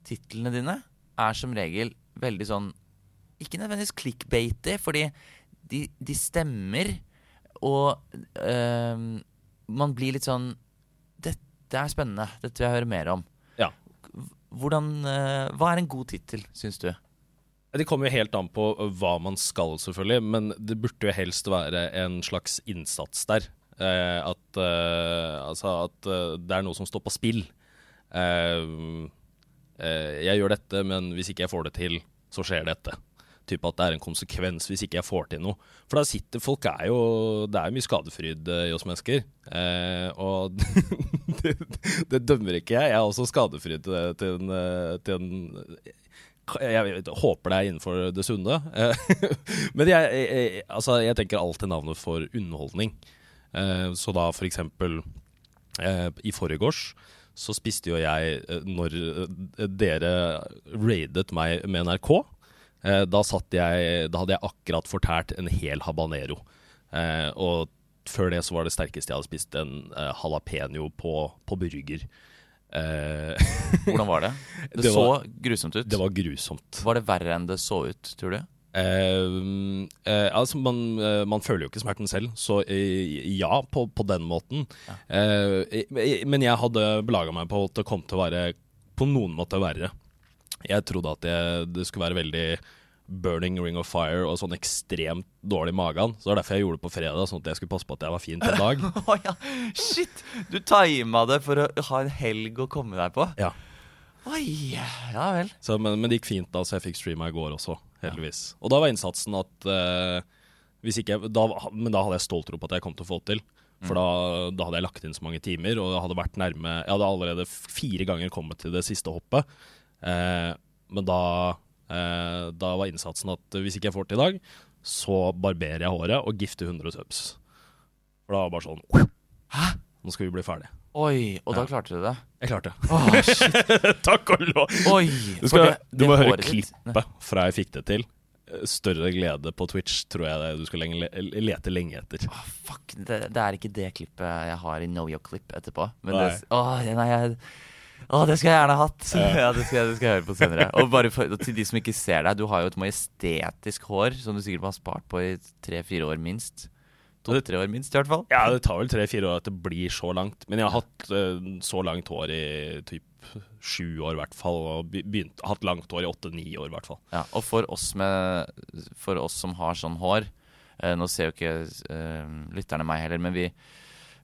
A: Titlene dine er som regel veldig sånn Ikke nødvendigvis clickbaity, fordi de, de stemmer, og øh, man blir litt sånn Dette er spennende. Dette vil jeg høre mer om.
B: Ja.
A: Hvordan, øh, hva er en god tittel, syns du?
B: Det kommer jo helt an på hva man skal, selvfølgelig, men det burde jo helst være en slags innsats der. Eh, at eh, altså at eh, det er noe som står på spill. Eh, eh, jeg gjør dette, men hvis ikke jeg får det til, så skjer dette. Type at det er en konsekvens hvis ikke jeg får til noe. For da sitter folk er jo Det er jo mye skadefryd eh, i oss mennesker. Eh, og det, det dømmer ikke jeg. Jeg er også skadefryd til, til en, eh, til en jeg håper det er innenfor det sunne. Eh, Men jeg, jeg, altså, jeg tenker alltid navnet for underholdning. Eh, Så da for eksempel eh, i forgårs så spiste jo jeg eh, når eh, dere raidet meg med NRK. eh, Da, satt jeg, da hadde jeg akkurat fortært en hel habanero. Og før det så var det sterkeste jeg hadde spist en jalapeño på, på burger.
A: Hvordan var det? Det,
B: Det
A: så
B: var-
A: grusomt ut.
B: det var grusomt.
A: Var det verre enn det så ut, tror du?
B: Eh, uh, altså man, uh, man føler jo ikke smerten selv, så ja, på, på den måten. Eh, men jeg hadde belaga meg på at det kom til å være på noen måte verre. Jeg trodde at det, det skulle være veldig burning ring of fire og sånn ekstremt dårlig i magen. Så det var derfor jeg gjorde det på fredag, sånn at jeg skulle passe på at jeg var fin til en dag.
A: oh, ja, shit! Du tima det for å ha en helg å komme deg på?
B: Ja.
A: Oi, ja vel.
B: Så, men, men det gikk fint, da, så jeg fikk streama i går også, heldigvis. Og da var innsatsen at uh, hvis ikke da, Men da hadde jeg stolt tro på at jeg kom til å få det til. For da, da hadde jeg lagt inn så mange timer, og hadde vært nærme Jeg hadde allerede fire ganger kommet til det siste hoppet. Eh, men da, eh, da var innsatsen at hvis ikke jeg får det til i dag, så barberer jeg håret og gifter 100 subs. For da var det bare sånn
A: Hæ?
B: Nå skal vi bli ferdig.
A: Oi, og da klarte du det?
B: Jeg klarte det.
A: Oh, shit.
B: Takk og lov!
A: Oi!
B: Du, skal,
A: det-
B: du må høre klippet fra jeg fikk det til. Eh, Større glede på Twitch tror jeg det du skal lenge, lete lenge etter.
A: Oh, fuck, det, det er ikke det klippet jeg har i Know Your Clip etterpå. Men
B: Nei.
A: det, åh, nei, jeg, oh, det skal jeg gjerne ha hatt. Ja, det, skal, det skal jeg høre på senere. Og bare for, til de som ikke ser deg, du har jo et majestetisk hår som du sikkert må ha spart på i tre-fire år minst. To-tre år minst, i hvert fall.
B: Ja, Det tar vel tre-fire år at det blir så langt. Men jeg har hatt uh, så langt hår i typ sju år, i hvert fall. Og be- begynt, hatt langt hår i åtte-ni år, i hvert fall.
A: Ja, og for oss, med, for oss som har sånn hår uh, Nå ser jo ikke uh, lytterne meg heller, men vi,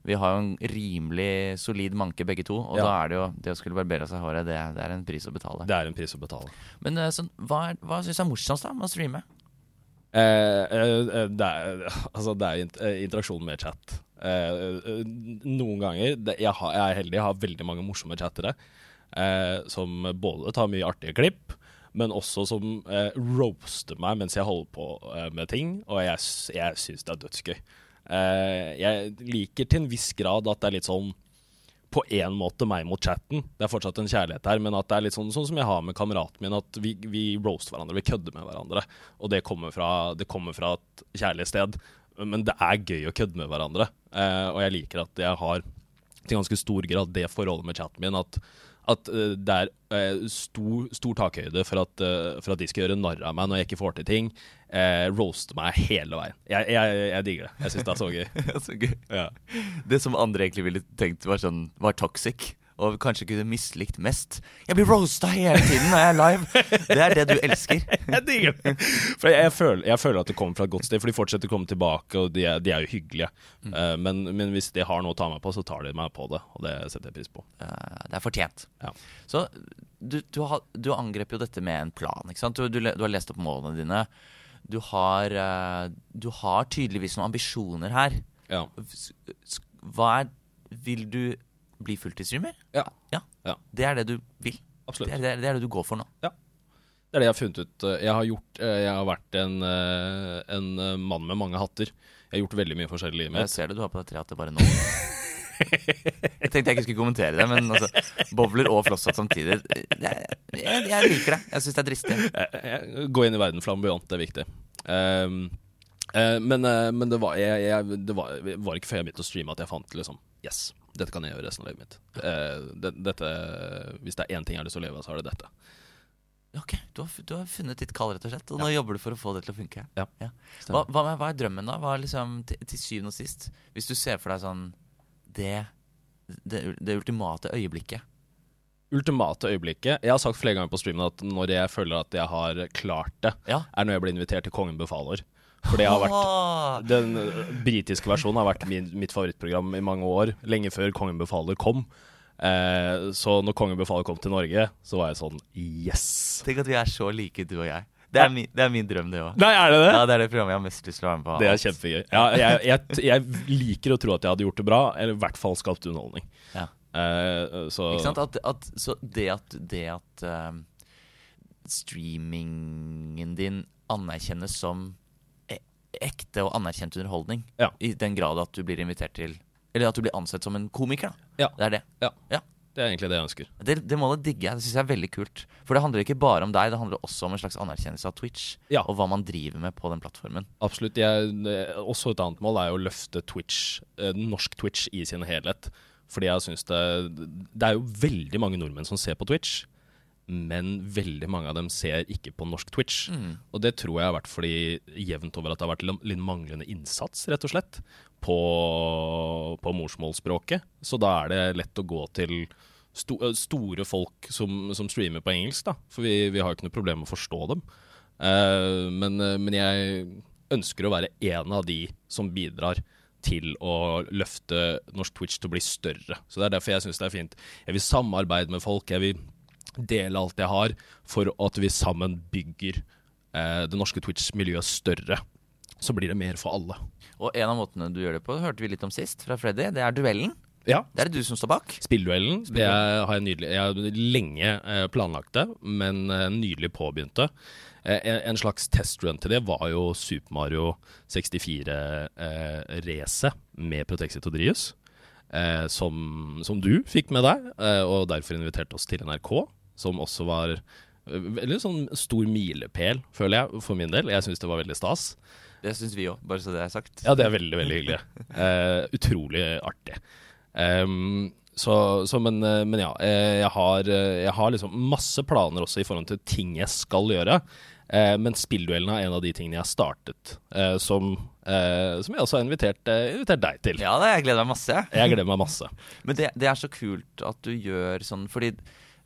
A: vi har jo en rimelig solid manke begge to. Og
B: Ja.
A: da er det jo det å skulle barbere seg håret, det, det er en pris å betale.
B: Det er en pris å betale.
A: Men sånn, hva, er- hva syns du er morsomst da med å streame?
B: Eh, eh, det er, altså, det er eh, interaksjon med chat. Eh, eh, noen ganger jeg, har, jeg er heldig, jeg har veldig mange morsomme chattere eh, som både tar mye artige klipp, men også som eh, roaster meg mens jeg holder på eh, med ting, og jeg, jeg syns det er dødsgøy. Eh, jeg liker til en viss grad at det er litt sånn på en måte meg mot chatten. Det er fortsatt en kjærlighet her, men at det er litt sånn, sånn som jeg har med kameraten min, at vi, vi roaster hverandre, vi kødder med hverandre. Og det kommer fra, det kommer fra et kjærlig sted. Men det er gøy å kødde med hverandre. Eh, og jeg liker at jeg har til ganske stor grad det forholdet med chatten min, at, at eh, det er eh, stor, stor takhøyde for at, eh, for at de skal gjøre narr av meg når jeg ikke får til ting. Eh, roaste meg hele veien. Jeg, jeg, jeg digger det. Jeg syns det er så gøy.
A: Så gøy.
B: Ja.
A: Det som andre egentlig ville tenkt var sånn Var toxic. Og kanskje kunne mislikt mest. Jeg blir roasta hele tiden når jeg er live! Det er det du elsker.
B: Jeg digger det. For jeg, jeg, føler, jeg føler at det kommer fra et godt sted, for de fortsetter å komme tilbake, og de er, de er jo hyggelige. Eh, men, men hvis de har noe å ta meg på, så tar de meg på det, og det setter jeg pris på.
A: Uh, Det er fortjent.
B: Ja.
A: Så du, du, har, du angrep jo dette med en plan. ikke sant? Du, du, du har lest opp målene dine. Du har, eh, du har tydeligvis noen ambisjoner her.
B: Ja.
A: Hva er Vil du bli fulltidsstreamer?
B: Ja.
A: ja.
B: Ja.
A: Det er det du vil? Det
B: Absolutt.
A: er det, det er det du går for nå?
B: Ja. Det er det jeg har funnet ut. eh, Jeg har, gjort, eh, jeg har vært en, en mann med mange hatter. Jeg har gjort veldig mye forskjellig i livet
A: Jeg ser det du har på deg tre hatter bare nå. Jeg tenkte jeg ikke skulle kommentere det, men altså, bowler og flosshatt samtidig jeg, jeg liker det. Jeg syns det er dristig.
B: Eh, eh, Gå inn i verden flamboyant, det er viktig. Um, uh, men, uh, men det, var, jeg, jeg, det var, var ikke før jeg begynte å streame at jeg fant liksom Yes, dette kan jeg gjøre resten av livet mitt. Uh, det, dette, hvis det er én ting jeg har lyst til å leve av, så er det dette.
A: Ok, du har, du har funnet ditt kall, rett og slett. Og nå jobber du for å få det til å funke.
B: Ja,
A: Hva, hva, hva er drømmen, da? Hva er liksom, til, til syvende og sist, hvis du ser for deg sånn Det, det, det ultimate øyeblikket.
B: Ultimate øyeblikket Jeg har sagt flere ganger på streamen at når jeg føler at jeg har klart det,
A: Ja.
B: er når jeg blir invitert til Kongen befaler. For det har vært Den britiske versjonen har vært min, mitt favorittprogram i mange år. Lenge før Kongen befaler kom. Eh, så når Kongen befaler kom til Norge, så var jeg sånn Yes!
A: Tenk at vi er så like, du og jeg. Det er, min, det er min drøm, det òg.
B: Er det det?
A: Ja, det er det programmet jeg har mest lyst til å være med på.
B: Det er kjempegøy. Ja, jeg, jeg, jeg liker å tro at jeg hadde gjort det bra, eller i hvert fall skapt underholdning.
A: Ja.
B: Uh, så
A: Ikke sant? At, at, så det at, det at uh, streamingen din anerkjennes som e ekte og anerkjent underholdning,
B: Ja.
A: i den grad at du blir invitert til Eller at du blir ansett som en komiker, da.
B: Ja.
A: Det er det.
B: Ja.
A: Ja.
B: Det er egentlig det jeg ønsker.
A: Det, det målet digger jeg. Det syns jeg er veldig kult. For det handler ikke bare om deg, det handler også om en slags anerkjennelse av Twitch.
B: Ja.
A: Og hva man driver med på den plattformen.
B: Absolutt. Jeg, eh, også et annet mål er jo å løfte Twitch, eh, norsk Twitch i sin helhet. Fordi jeg synes det Det er jo veldig mange nordmenn som ser på Twitch, men veldig mange av dem ser ikke på norsk Twitch.
A: Mm.
B: Og det tror jeg har vært fordi jevnt over at det har vært litt- manglende innsats, rett og slett, på, på morsmålsspråket. Så da er det lett å gå til sto, store folk som, som streamer på engelsk, da. For vi, vi har jo ikke noe problem med å forstå dem. Uh, men, men jeg ønsker å være en av de som bidrar til å løfte norsk Twitch til å bli større. Så det er derfor jeg syns det er fint. Jeg vil samarbeide med folk. Jeg vil dele alt jeg har, for at vi sammen bygger eh, det norske Twitch-miljøet større. Så blir det mer for alle.
A: Og en av måtene du gjør det på, hørte vi litt om sist fra Freddy. Det er duellen.
B: Ja,
A: Det er det du som står bak.
B: Spillduellen det har jeg, nydelig, jeg har lenge eh, planlagt det, men eh, nydelig påbegynte. Eh, en, slags testrun til det var jo Super Mario 64-racet med Protexit og Drius. Eh, som, som du fikk med deg, eh, og derfor inviterte oss til NRK. Som også var eh, veldig sånn stor milepæl, føler jeg, for min del. Jeg syns det var veldig stas.
A: Det syns vi òg, bare så det er sagt.
B: Ja, det er veldig, veldig hyggelig. Uh, utrolig artig. Um, så, så men, eh, men ja, eh, jeg har, eh, jeg har liksom masse planer også i forhold til ting jeg skal gjøre. Eh, men spillduellene er en av de tingene jeg har startet, eh, som, eh, som jeg også har invitert, eh, invitert deg til.
A: Ja, det, jeg gleder meg masse. Jeg
B: gleder meg masse.
A: Men det, det er så kult at du gjør sånn, fordi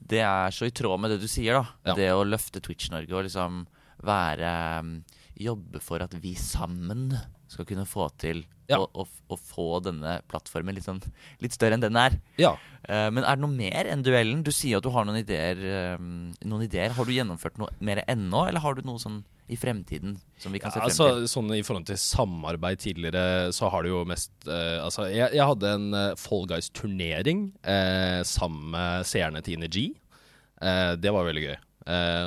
A: det er så i tråd med det du sier, da.
B: Ja.
A: Det å løfte Twitch-Norge og liksom være um, Jobbe for at vi sammen skal kunne få til
B: Ja.
A: å, å, å få denne plattformen litt, sånn, litt større enn den er.
B: Ja.
A: Uh, men er det noe mer enn duellen? Du sier at du har noen ideer. um, noen ideer. Har du gjennomført noe mer ennå, eller har du noe sånn i fremtiden som vi kan se
B: Ja,
A: frem
B: altså,
A: til?
B: sånn I forhold til samarbeid tidligere, så har det jo mest uh, Altså, jeg, jeg hadde en uh, Fall Guys-turnering uh, sammen med seerne til Energy. Det var veldig gøy.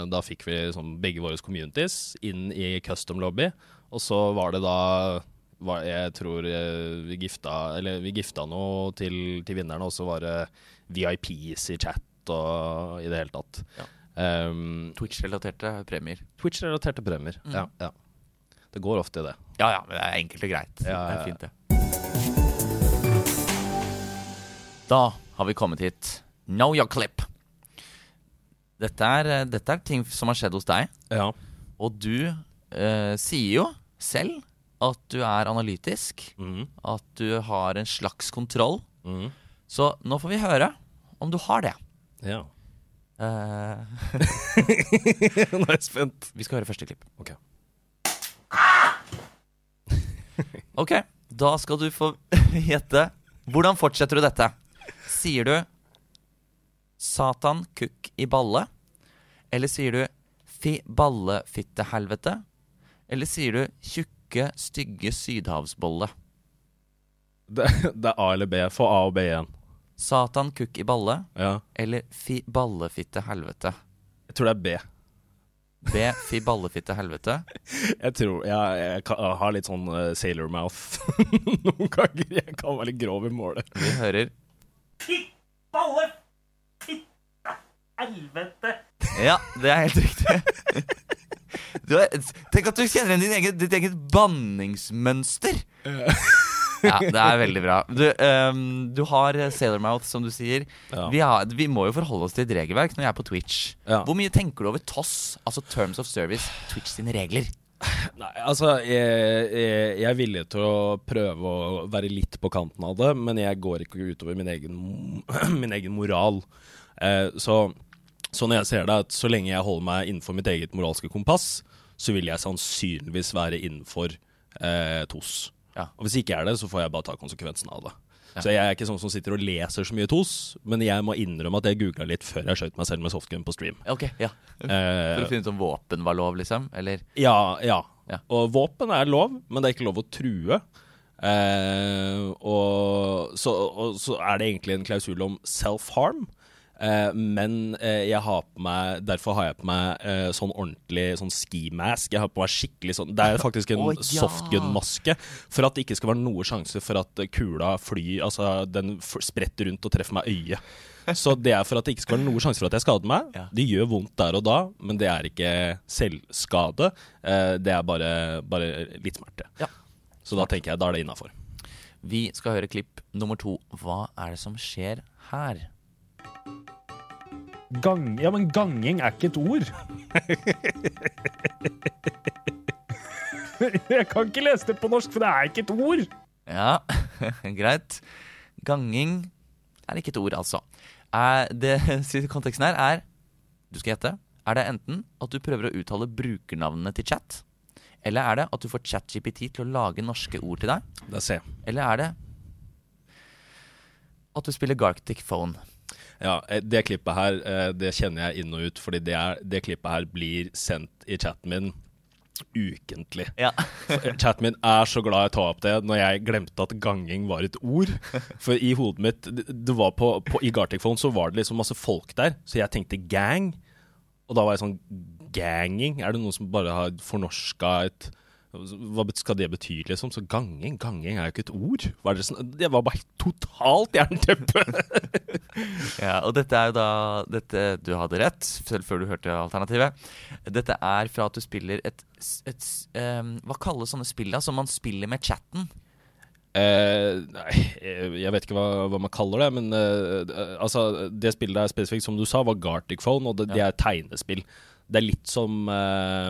B: Da fikk vi sånn, begge våre communities inn i custom lobby, og så var det da var, Jeg tror eh, vi gifta Eller vi gifta noe til, til vinnerne, og så var det VIPs i chat og i det hele tatt.
A: Ja.
B: Um,
A: Twitch-relaterte premier.
B: Twitch-relaterte premier.
A: Mm.
B: Ja, ja. Det går ofte i det.
A: Ja ja, men det er enkelt og greit.
B: Ja,
A: Det er fint, det. Da har vi kommet hit. Know your clip. Dette er, eh, dette er ting som har skjedd hos deg.
B: Ja.
A: Og du eh, sier jo selv at du er analytisk.
B: Mm.
A: At du har en slags kontroll.
B: Mm.
A: Så nå får vi høre om du har det.
B: ja.
A: Uh,
B: Nå er jeg spent.
A: vi skal høre første klipp.
B: Ok.
A: Ok, da skal du få gjette. Hvordan fortsetter du dette? Sier du 'Satan, kukk i balle'? Eller sier du 'fi balle? Eller sier du 'tjukke, stygge sydhavsbolle'?
B: Det, det er A eller B. Få A og B igjen.
A: Satan, kukk i balle,
B: Ja.
A: eller 'fi ballefitte helvete'?
B: Jeg tror det er B.
A: B. fi ballefitte helvete.
B: Jeg tror jeg, jeg, kan, jeg har litt sånn uh, sailor mouth noen ganger. Jeg kan være litt grov i målet.
A: Vi hører
C: Fi balle! Fitte helvete!
A: Ja, det er helt riktig. Er, tenk at du kjenner igjen din egen, ditt eget banningsmønster. Ja, det er veldig bra. Du, um, du har Sailormouth, som du sier.
B: Ja.
A: Vi, har, vi må jo forholde oss til et regelverk når jeg er på Twitch.
B: Ja.
A: Hvor mye tenker du over TOS, altså Terms of Service, Twitch sine regler?
B: Nei, altså jeg, jeg, jeg er villig til å prøve å være litt på kanten av det, men jeg går ikke utover min egen, min egen moral. Eh, så, så når jeg ser det, at så lenge jeg holder meg innenfor mitt eget moralske kompass, så vil jeg sannsynligvis være innenfor eh, TOS.
A: Ja.
B: Og hvis ikke jeg er det, så får jeg bare ta konsekvensen av det. Så jeg er ikke sånn som sitter og leser så mye TOS, men jeg må innrømme at jeg googla litt før jeg skjøt meg selv med softgun på stream.
A: Ok, ja For å
B: Eh,
A: finne ut om våpen var lov, liksom? Eller?
B: ja, ja.
A: Ja.
B: Og våpen er lov, men det er ikke lov å true. Eh, og, så, og så er det egentlig en klausul om self-harm. Eh, men eh, jeg har på meg derfor har jeg på meg eh, sånn ordentlig sånn ski-mask. Jeg har på meg skikkelig sånn Det er faktisk en
A: oh, ja.
B: softgun-maske. For at det ikke skal være noe sjanse for at kula flyr Altså den spretter rundt og treffer meg øyet. Så det er for at det ikke skal være noe sjanse for at jeg skader meg.
A: Ja.
B: Det gjør vondt der og da, men det er ikke selvskade. Det er bare, bare litt smerte.
A: Ja.
B: Så da tenker jeg da er det innafor.
A: Vi skal høre klipp nummer to. Hva er det som skjer her?
D: Gang, ja, men ganging er ikke et ord. Jeg kan ikke lese det på norsk, for det er ikke et ord.
A: Ja, greit. Ganging er ikke et ord, altså. Er det, konteksten her er Du skal gjette. Er det enten at du prøver å uttale brukernavnene til chat, eller er det at du får ChatGPT til å lage norske ord til deg,
B: Det ser jeg.
A: eller er det at du spiller Garctic Phone?
B: Ja, eh, det klippet her, eh, det kjenner jeg inn og ut, fordi det, er, det klippet her blir sendt i chatten min ukentlig.
A: Ja.
B: Chatten min er så glad jeg tar opp det når jeg glemte at ganging var et ord. For i hodet mitt det, var på, på, I Gartic Phone så var det liksom masse folk der, så jeg tenkte gang. Og da var jeg sånn Ganging? Er det noen som bare har fornorska et Hva skal det bety, liksom? Så ganging? Ganging er jo ikke et ord. Hva er det, sånn? det var bare totalt jernteppe.
A: Ja, og dette er jo da dette, Du hadde rett, selv før du hørte alternativet. Dette er fra at du spiller et, et um, Hva kalles sånne spill da, som man spiller med chatten?
B: Eh, nei, jeg jeg vet ikke hva, hva man kaller det, men eh, eh, altså, det spillet der spesifikt, som du sa, var Gartic Phone, og det, det er tegnespill. Det er litt som eh,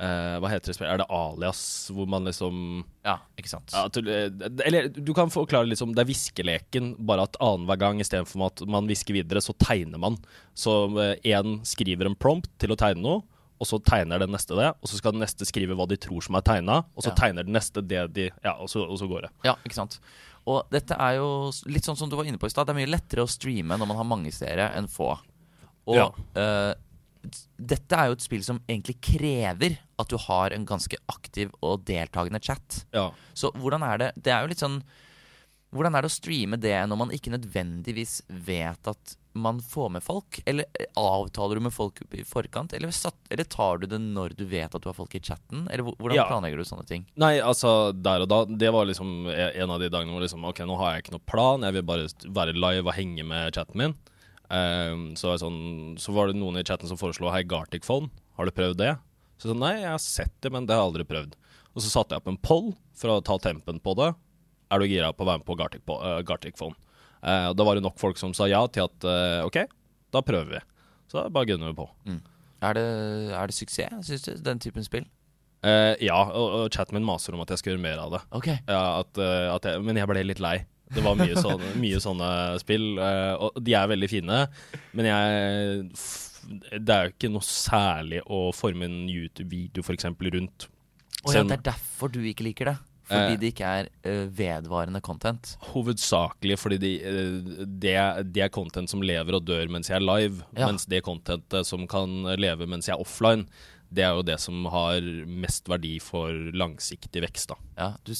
B: eh, Hva heter det spillet? Er det Alias, hvor man liksom
A: Ja, ikke sant?
B: ja, til, eh, Eller du kan forklare litt som Det er hviskeleken, bare at annenhver gang istedenfor at man hvisker videre, så tegner man. Så én skriver en prompt til å tegne noe. Og så tegner den neste det, og så skal den neste skrive hva de tror som er tegna, og så
A: Ja.
B: tegner den neste det de Ja, og så, og så går det.
A: Ja, ikke sant? Og dette er jo litt sånn som du var inne på i stad. Det er mye lettere å streame når man har mange seere enn få. Og
B: Ja.
A: eh, d- dette er jo et spill som egentlig krever at du har en ganske aktiv og deltakende chat.
B: Ja.
A: Så hvordan er det Det er jo litt sånn Hvordan er det å streame det når man ikke nødvendigvis vet at man får med folk? Eller eh, avtaler du med folk i forkant? Eller, satt, eller tar du det når du vet at du har folk i chatten? Eller hvordan
B: Ja.
A: planlegger du sånne ting?
B: Nei, altså, der og da Det var liksom en av de dagene hvor liksom Ok, nå har jeg ikke noe plan, jeg vil bare være live og henge med chatten min. Ehm, så, sånn, så var det noen i chatten som foreslo Hei, Gartic Phone, har du prøvd det? Så jeg sa nei, jeg har sett det, men det har jeg aldri prøvd. Og så satte jeg opp en poll for å ta tempen på det. Er du gira på å være med på Gartic, på, uh, Gartic Phone? Uh, da var det nok folk som sa ja til at uh, ok, da prøver vi. Så da bare gunner vi på.
A: Er det, er det suksess, syns du, den typen spill?
B: Uh, ja, og, og chatten min maser om at jeg skal gjøre mer av det.
A: Okay.
B: Ja, at, uh, at jeg, men jeg ble litt lei. Det var mye, sånn, mye sånne spill, eh, og de er veldig fine. Men jeg Det er jo ikke noe særlig å forme en YouTube-video f.eks. rundt.
A: Og ja, det er derfor du ikke liker det? Fordi
B: Eh.
A: det ikke er uh, vedvarende content?
B: Hovedsakelig fordi det uh, det, de er content som lever og dør mens jeg er live.
A: Ja.
B: Mens det contentet som kan leve mens jeg er offline, det er jo det som har mest verdi for langsiktig vekst. da.
A: Ja, du,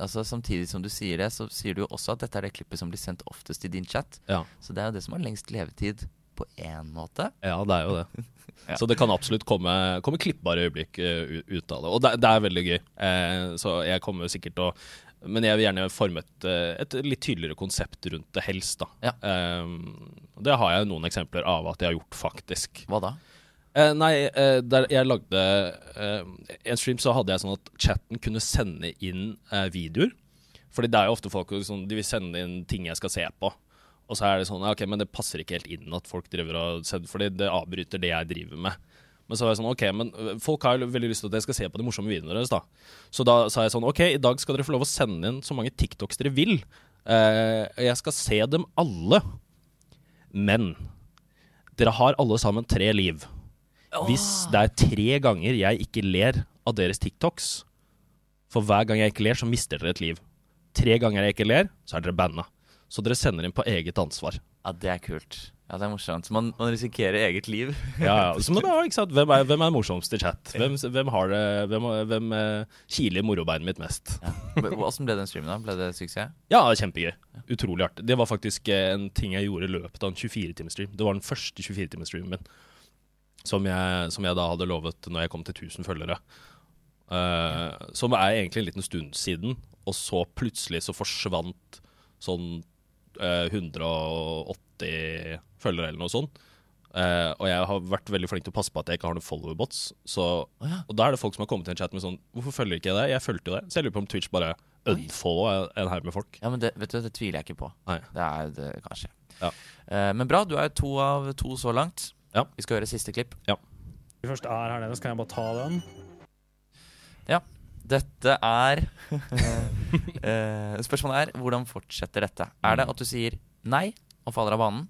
A: altså Samtidig som du sier det, så sier du jo også at dette er det klippet som blir sendt oftest i din chat.
B: Ja.
A: Så det er jo det som har lengst levetid på én måte.
B: Ja, det er jo det.
A: Ja.
B: Så det kan absolutt komme, komme klippbare øyeblikk uh, ut av det. Og det, det er veldig gøy. Uh, så jeg kommer sikkert til å Men jeg vil gjerne forme et, eh, et litt tydeligere konsept rundt det, helst. da.
A: Ja.
B: Um, det har jeg noen eksempler av at jeg har gjort, faktisk.
A: Hva da?
B: Eh, nei, eh, der jeg lagde eh, En stream så hadde jeg sånn at chatten kunne sende inn videoer. Fordi det er jo ofte folk som de vil sende inn ting jeg skal se på. Og så er det sånn, ok, men det passer ikke helt inn at folk driver og sender, fordi det avbryter det jeg driver med. Men så var jeg sånn, ok, men folk har jo veldig lyst til at jeg skal se på de morsomme videoene deres da. Så da sa jeg sånn, ok, i dag skal dere få lov å sende inn så mange TikToks dere vil. Jeg skal se dem alle. Men dere har alle sammen tre liv. Hvis det er tre ganger jeg ikke ler av deres TikToks, for hver gang jeg ikke ler, så mister dere et liv. Tre ganger jeg ikke ler, så er dere banna. Så dere sender inn på eget ansvar.
A: Ja, det er kult. Ja, det er morsomt. Man, man risikerer eget liv.
B: Ja, ja. Så, men da, ikke sant? Hvem er, hvem er morsomst i chat? Hvem, hvem har det Hvem, hvem eh, kiler morobeinet mitt mest?
A: Ja. Åssen ble den streamen, da? Ble det suksess?
B: Ja, kjempegøy. Utrolig artig. Det var faktisk eh, en ting jeg gjorde i løpet av en 24-timersstream. Det var den første 24-timersstreamen min. Som jeg, som jeg da hadde lovet når jeg kom til 1000 følgere. Eh, som er egentlig en liten stund siden, og så plutselig så forsvant sånn uh, 180 følgere eller noe sånt. Uh, og jeg har vært veldig flink til å passe på at jeg ikke har noen followerbots. Så, Og da er det folk som har kommet til en chat med sånn Hvorfor følger ikke jeg deg? Jeg fulgte jo det. Så jeg lurer på om Twitch bare unfollow en haug med folk.
A: Ja, men det, vet du, det tviler jeg ikke på.
B: Nei.
A: Det er det kanskje.
B: Ja.
A: Eh, men bra, du er to av to så langt.
B: Ja.
A: Vi skal høre siste klipp.
D: Vi først er her nede, så kan jeg bare ta den. Ja.
A: Dette er eh, Spørsmålet er hvordan fortsetter dette? Er det at du sier nei og faller av banen?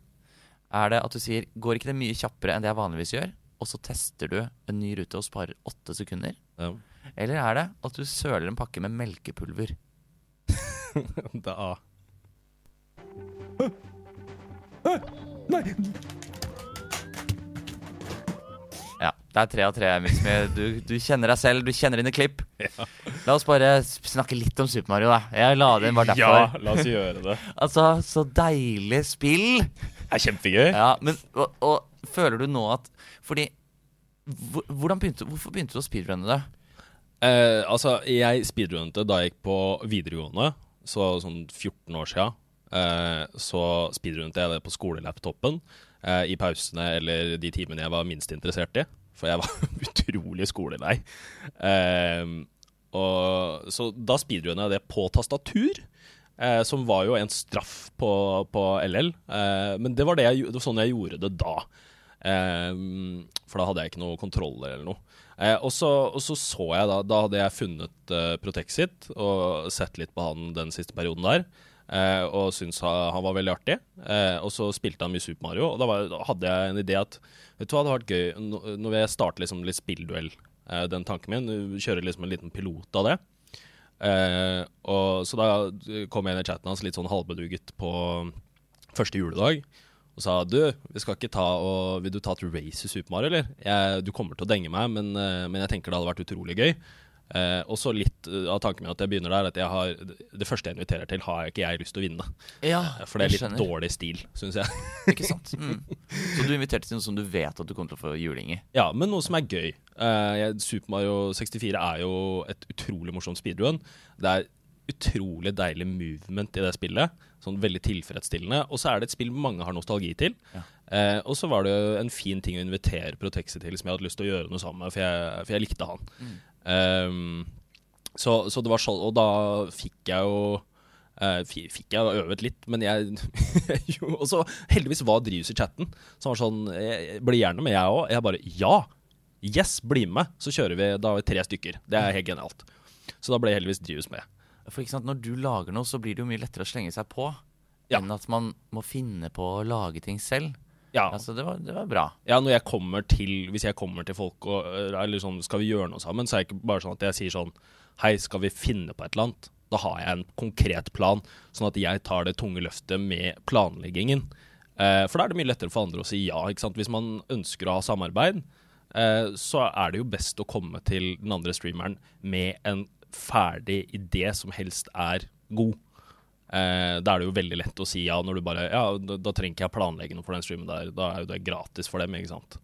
A: Er det at du sier går ikke det mye kjappere enn det jeg vanligvis gjør? Og så tester du en ny rute og sparer åtte sekunder?
B: Ja.
A: Eller er det at du søler en pakke med melkepulver?
B: Det er A.
D: Nei!
A: Det er tre av tre. Du, du kjenner deg selv, du kjenner dine klipp. La oss bare snakke litt om Super Mario, da. Jeg la det inn bare derfor.
B: Ja, la oss gjøre det.
A: Altså, så deilig spill!
B: Det er kjempegøy.
A: Ja, men og, og føler du nå at Fordi hvordan begynte, Hvorfor begynte du å speedrunne det?
B: Eh, altså, jeg speedrunnet da jeg gikk på videregående, så sånn 14 år sia. Eh, så speedrunnet jeg det på skolelaptopen eh, i pausene eller de timene jeg var minst interessert i. For jeg var utrolig skolelei. Eh, og, så da speedrunna jeg det på tastatur. Eh, som var jo en straff på, på LL. Eh, men det var, det, jeg, det var sånn jeg gjorde det da. Eh, for da hadde jeg ikke noe kontroll eller noe. Eh, og, så, så jeg da Da hadde jeg funnet uh, Protexit og sett litt på han den siste perioden der. Eh, og syntes han, var veldig artig. Eh, og så spilte han mye Super Mario. Og da, var, da hadde jeg en idé at Vet du hva, det hadde vært gøy Nå, vil jeg starte liksom litt spillduell. Eh, den tanken min. Kjøre liksom en liten pilot av det. Eh, og Så da kom jeg inn i chatten hans litt sånn halvbeduget på første juledag og sa du, vi skal ikke ta og, vil du ta et race i Super Mario, eller? Jeg, du kommer til å denge meg, men, eh, men jeg tenker det hadde vært utrolig gøy. Eh, og så litt eh, av tanken min at jeg begynner der, at jeg har, det første jeg inviterer til, har ikke jeg lyst til å vinne.
A: Ja,
B: For det er litt
A: skjønner.
B: dårlig stil, syns jeg.
A: Ikke sant? Mm. Så du inviterte til noe som du vet at du kommer til å få juling i?
B: Ja, men noe som er gøy. Eh, Super Mario 64 er jo et utrolig morsomt speedrun. Det er utrolig deilig movement i det spillet. Sånn veldig tilfredsstillende. Og så er det et spill mange har nostalgi til.
A: Ja.
B: Eh, og så var det jo en fin ting å invitere Protexi til, som jeg hadde lyst til å gjøre noe sammen med, for jeg, for jeg likte han. Ehm, så, så det var sånn, og da fikk jeg jo uh, fikk jeg øvet litt, men jeg jo, Og så heldigvis var Drivs i chatten, som var sånn jeg, Bli gjerne med, jeg òg. Jeg bare Ja! Yes, bli med! Så kjører vi. Da vi tre stykker. Det er helt genialt. Så da ble heldigvis Drivs med.
A: For ikke sant, Når du lager noe, så blir det jo mye lettere å slenge seg på
B: Ja.
A: enn at man må finne på å lage ting selv.
B: Ja,
A: Altså, det var, det var bra.
B: ja, når jeg kommer til Hvis jeg kommer til folk og Eller sånn, skal vi gjøre noe sammen, så er det ikke bare sånn at jeg sier sånn Hei, skal vi finne på et eller annet? Da har jeg en konkret plan, sånn at jeg tar det tunge løftet med planleggingen. Eh, for da er det mye lettere for andre å si ja. ikke sant? Hvis man ønsker å ha samarbeid, eh, så er det jo best å komme til den andre streameren med en ferdig idé som helst er god. Eh, da er det jo veldig lett å si ja når du bare Ja, da, da trenger ikke jeg planlegge noe for den streamen der. Da er jo det gratis for dem, ikke sant.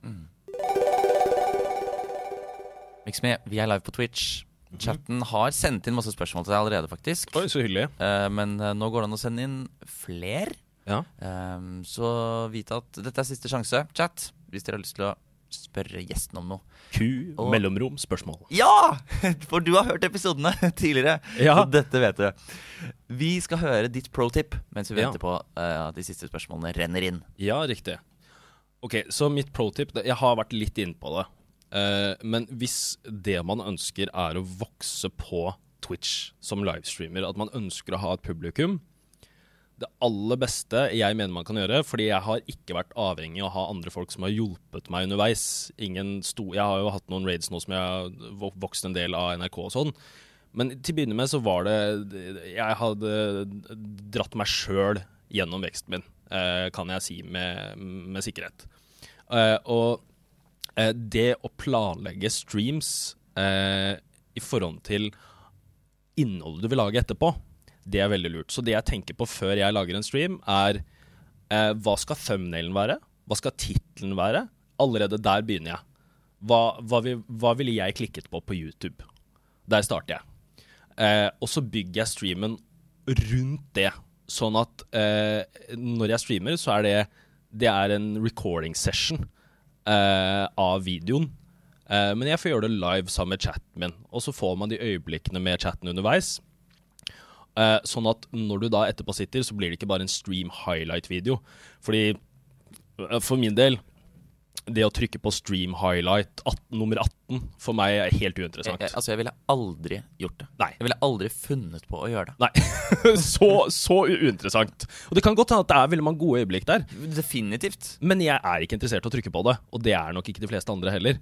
A: Mix med, vi er live på Twitch. Chatten har sendt inn masse spørsmål til deg allerede, faktisk.
B: Oi, så hyggelig.
A: Eh, men eh, nå går det an å sende inn flere.
B: Ja.
A: Ehm, så vit at dette er siste sjanse, chat, hvis dere har lyst til å spørre gjesten om noe.
B: Q,
A: Og-
B: mellomrom, spørsmål.
A: Ja! For du har hørt episodene tidligere.
B: Ja.
A: og dette vet du. Vi skal høre ditt pro tip mens vi
B: Ja.
A: venter på uh, at de siste spørsmålene renner inn.
B: Ja, riktig. Ok, så mitt pro tip Jeg har vært litt inne på det. Uh, men hvis det man ønsker er å vokse på Twitch som livestreamer, at man ønsker å ha et publikum Det aller beste jeg mener man kan gjøre, fordi jeg har ikke vært avhengig av å ha andre folk som har hjulpet meg underveis. Sto jeg har jo hatt noen raids nå som jeg har vokst en del av NRK og sånn. Men til å begynne med så var det Jeg hadde dratt meg sjøl gjennom veksten min, eh, kan jeg si med, med sikkerhet. Eh, og eh, det å planlegge streams i forhold til innholdet du vil lage etterpå, det er veldig lurt. Så det jeg tenker på før jeg lager en stream, er eh, hva skal thumbnailen være? Hva skal tittelen være? Allerede der begynner jeg. Hva, hva, vil, hva ville jeg klikket på på YouTube? Der starter jeg. Eh, og så bygger jeg streamen rundt det. Sånn at eh, når jeg streamer, så er det, det er en recording session eh, av videoen. Eh, men jeg får gjøre det live sammen med chatten min. Og så får man de øyeblikkene med chatten underveis. Eh, sånn at når du da etterpå sitter, så blir det ikke bare en stream highlight-video. Fordi eh, for min del det å trykke på stream highlight 18, nummer 18 for meg er helt uinteressant.
A: jeg, altså, jeg ville aldri gjort det.
B: Nei.
A: Jeg ville aldri funnet på å gjøre det.
B: Nei. så, så uinteressant. Og det kan godt hende at det er veldig mange gode øyeblikk der,
A: Definitivt.
B: men jeg er ikke interessert i å trykke på det. Og det er nok ikke de fleste andre heller.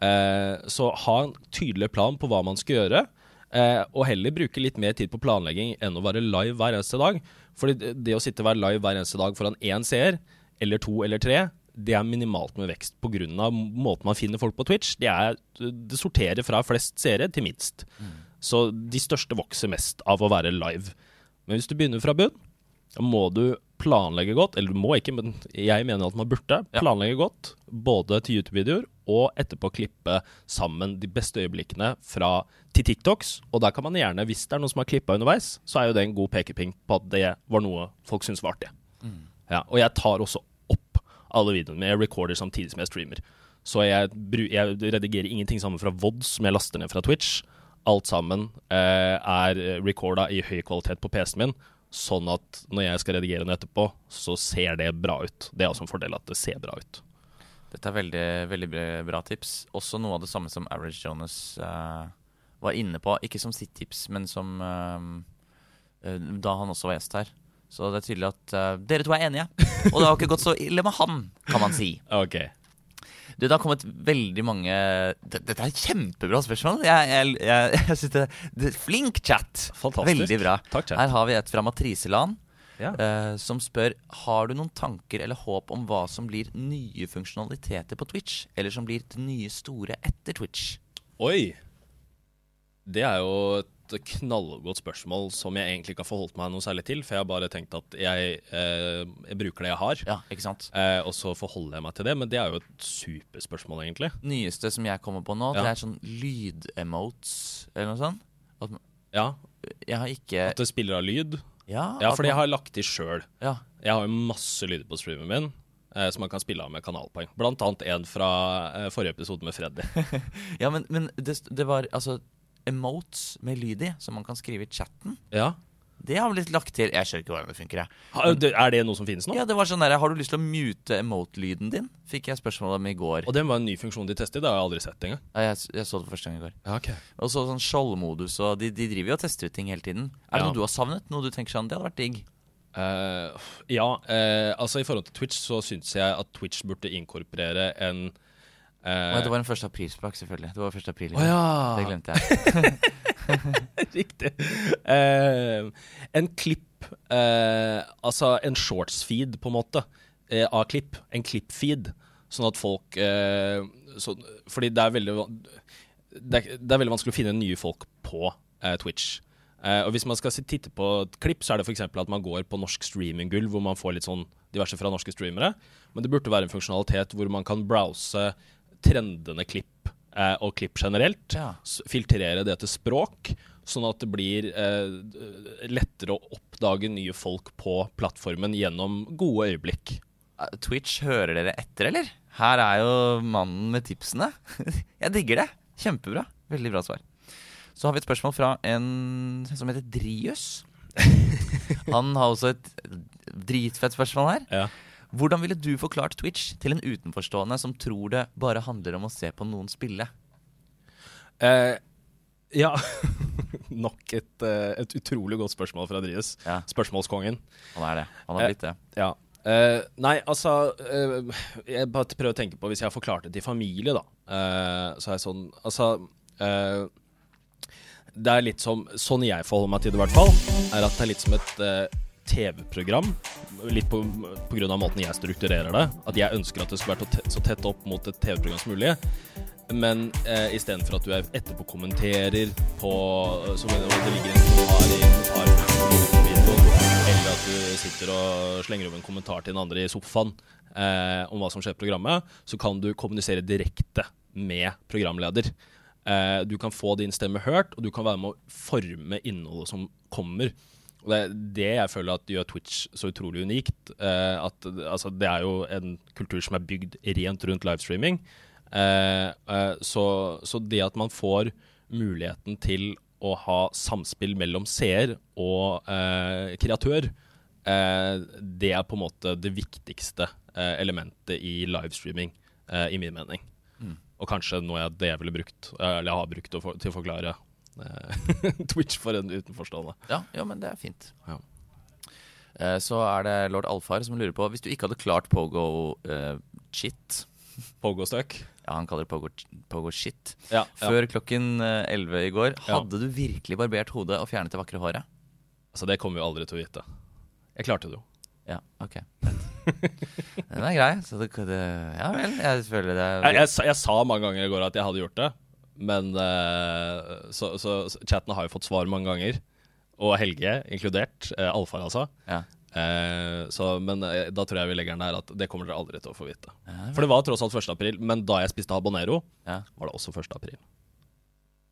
B: Eh, så ha en tydelig plan på hva man skal gjøre. Eh, og heller bruke litt mer tid på planlegging enn å være live hver eneste dag. Fordi det, å sitte og være live hver eneste dag foran én seer, eller to eller tre, det er minimalt med vekst pga. måten man finner folk på Twitch. Det, er, det sorterer fra flest seere til minst. Så de største vokser mest av å være live. Men hvis du begynner fra bunn, må du planlegge godt. Eller du må ikke, men jeg mener at man burde planlegge godt. Både til YouTube-videoer og etterpå klippe sammen de beste øyeblikkene fra til TikToks. Og der kan man gjerne, hvis det er noen som har klippa underveis, så er jo det en god pekeping på at det var noe folk syntes var artig. Ja, og jeg tar også opp alle videoene mine. Jeg recorder samtidig som jeg streamer. Så jeg, jeg redigerer ingenting sammen fra VOD som jeg laster ned fra Twitch. Alt sammen eh, er recorda i høy kvalitet på PC-en min, sånn at når jeg skal redigere den etterpå, så ser det bra ut. Det er også en fordel at det ser bra ut.
A: Dette er veldig, veldig bra- tips. Også noe av det samme som Average Jonas uh, var inne på. Ikke som sitt tips, men som eh, da han også var gjest her. Så det er tydelig at uh, dere to er enige. Og det har ikke gått så ille med han, kan man si.
B: Ok.
A: Du, det har kommet veldig mange Dette er et kjempebra spørsmål. Jeg, jeg, jeg, jeg synes det, det Flink chat!
B: Fantastisk.
A: Veldig bra.
B: Takk, chat.
A: Her har vi et fra Matriseland.
B: Ja.
A: eh, som spør Har du noen tanker eller håp om hva som blir nye funksjonaliteter på Twitch, eller som blir det nye store etter Twitch?
B: Oi! Det er jo et knallgodt spørsmål som jeg egentlig ikke har forholdt meg noe særlig til, for jeg har bare tenkt at jeg, eh, jeg bruker det jeg har,
A: Ja, ikke sant?
B: eh, og så forholder jeg meg til det. Men det er jo et superspørsmål, egentlig.
A: Nyeste som jeg kommer på nå,
B: Ja.
A: det er sånn lydemotes eller noe sånt. At,
B: Ja,
A: jeg har ikke
B: At det spiller av lyd.
A: Ja,
B: Ja, fordi jeg har lagt til sjøl.
A: ja.
B: Jeg har jo masse lyder på streamen min eh, som man kan spille av med kanalpoeng. Blant annet en fra eh, forrige episode med Freddy.
A: ja, men, men det, det var altså emotes med lyd i, som man kan skrive i chatten.
B: Ja.
A: Det har blitt lagt til. Jeg skjønner ikke hvordan det funker. jeg.
B: Er det noe som finnes nå?
A: Ja, det var sånn der, Har du lyst til å mute emote-lyden din? Fikk jeg spørsmål om i går.
B: Og det var en ny funksjon de testet. Det har jeg aldri sett engang.
A: Ja, jeg, jeg så det første gang i går.
B: Ja, ok.
A: Og så sånn skjoldmodus, og de, de driver jo og tester ut ting hele tiden. Er det
B: Ja.
A: noe du har savnet? Noe du tenker sånn, det hadde vært digg?
B: Uh, ja, uh, altså i forhold til Twitch så syns jeg at Twitch burde inkorporere en
A: Uh, det var en 1. aprilspøk, selvfølgelig. Det var 1. april. Oh,
B: ja!
A: Det glemte jeg.
B: Riktig. Uh, en klipp uh, Altså en shorts-feed, på en måte, uh, av klipp. En klipp-feed. Sånn at folk så, Fordi det er veldig det er, det er veldig vanskelig å finne nye folk på Twitch. Og Hvis man skal titte på et klipp, så er det f.eks. at man går på norsk streaminggull, hvor man får litt sånn diverse fra norske streamere. Men det burde være en funksjonalitet hvor man kan browse trendende klipp eh, og klipp generelt.
A: Ja.
B: Filtrere det til språk, sånn at det blir eh, lettere å oppdage nye folk på plattformen gjennom gode øyeblikk.
A: Eh, Twitch, hører dere etter, eller? Her er jo mannen med tipsene. Jeg digger det. Kjempebra. Veldig bra svar. Så har vi et spørsmål fra en som heter Drius. Han har også et dritfett spørsmål her.
B: Ja.
A: Hvordan ville du forklart Twitch til en utenforstående som tror det bare handler om å se på noen spille?
B: Eh, ja. Nok et, eh, et utrolig godt spørsmål fra Drius.
A: Ja,
B: Spørsmålskongen.
A: han er det. Han har
B: Eh,
A: blitt det.
B: Ja. Uh, nei, altså uh, Jeg bare prøver å tenke på Hvis jeg har forklart det til familie, da. uh, så er jeg sånn Altså eh, Det er litt som Sånn jeg forholder meg til det, i hvert fall, er at det er litt som et eh, TV-program. Litt på, grunn av måten jeg strukturerer det. At jeg ønsker at det skal være så tett, opp mot et TV-program som mulig. Men eh, istedenfor at du er etterpå kommenterer på Som om det ligger en kommentar i kommentarvideoen, eller at du sitter og slenger over en kommentar til den andre i sofaen eh, om hva som skjer i programmet, så kan du kommunisere direkte med programleder. Eh, du kan få din stemme hørt, og du kan være med å forme innholdet som kommer. Og det er det jeg føler at gjør Twitch så utrolig unikt. Eh, at, altså, det er jo en kultur som er bygd rent rundt livestreaming. Eh, eh, så, så det at man får muligheten til å ha samspill mellom seer og eh, kreatør, eh, det er på en måte det viktigste eh, elementet i livestreaming, i min mening.
A: Mm.
B: Og kanskje noe jeg, det jeg ville brukt, eller jeg har brukt for, til å forklare Twitch for en utenforstående.
A: Ja, ja, men det er fint.
B: Ja.
A: Eh, Så er det lord Alfar som lurer på Hvis du ikke hadde klart Pogo eh, shit
B: Pogo-støk.
A: Ja, han kaller det Pogo, Pogo shit.
B: Ja.
A: Før klokken elleve 11 i går, hadde du virkelig barbert hodet og fjernet det vakre håret?
B: Altså, det kommer vi aldri til å vite. Jeg klarte det jo.
A: Ja, ok. Den er grei. Så det, det Ja vel, jeg føler det
B: Jeg, jeg, sa- jeg sa mange ganger i går at jeg hadde gjort det, men eh, så, så, chatten har jo fått svar mange ganger. Og Helge inkludert. Uh, Alfar, altså.
A: Ja.
B: Uh, så, men uh, da tror jeg vi legger den der at det kommer dere aldri til å få vite.
A: Ja,
B: For det var tross alt 1. april, men da jeg spiste habanero,
A: Ja.
B: var det også 1. april.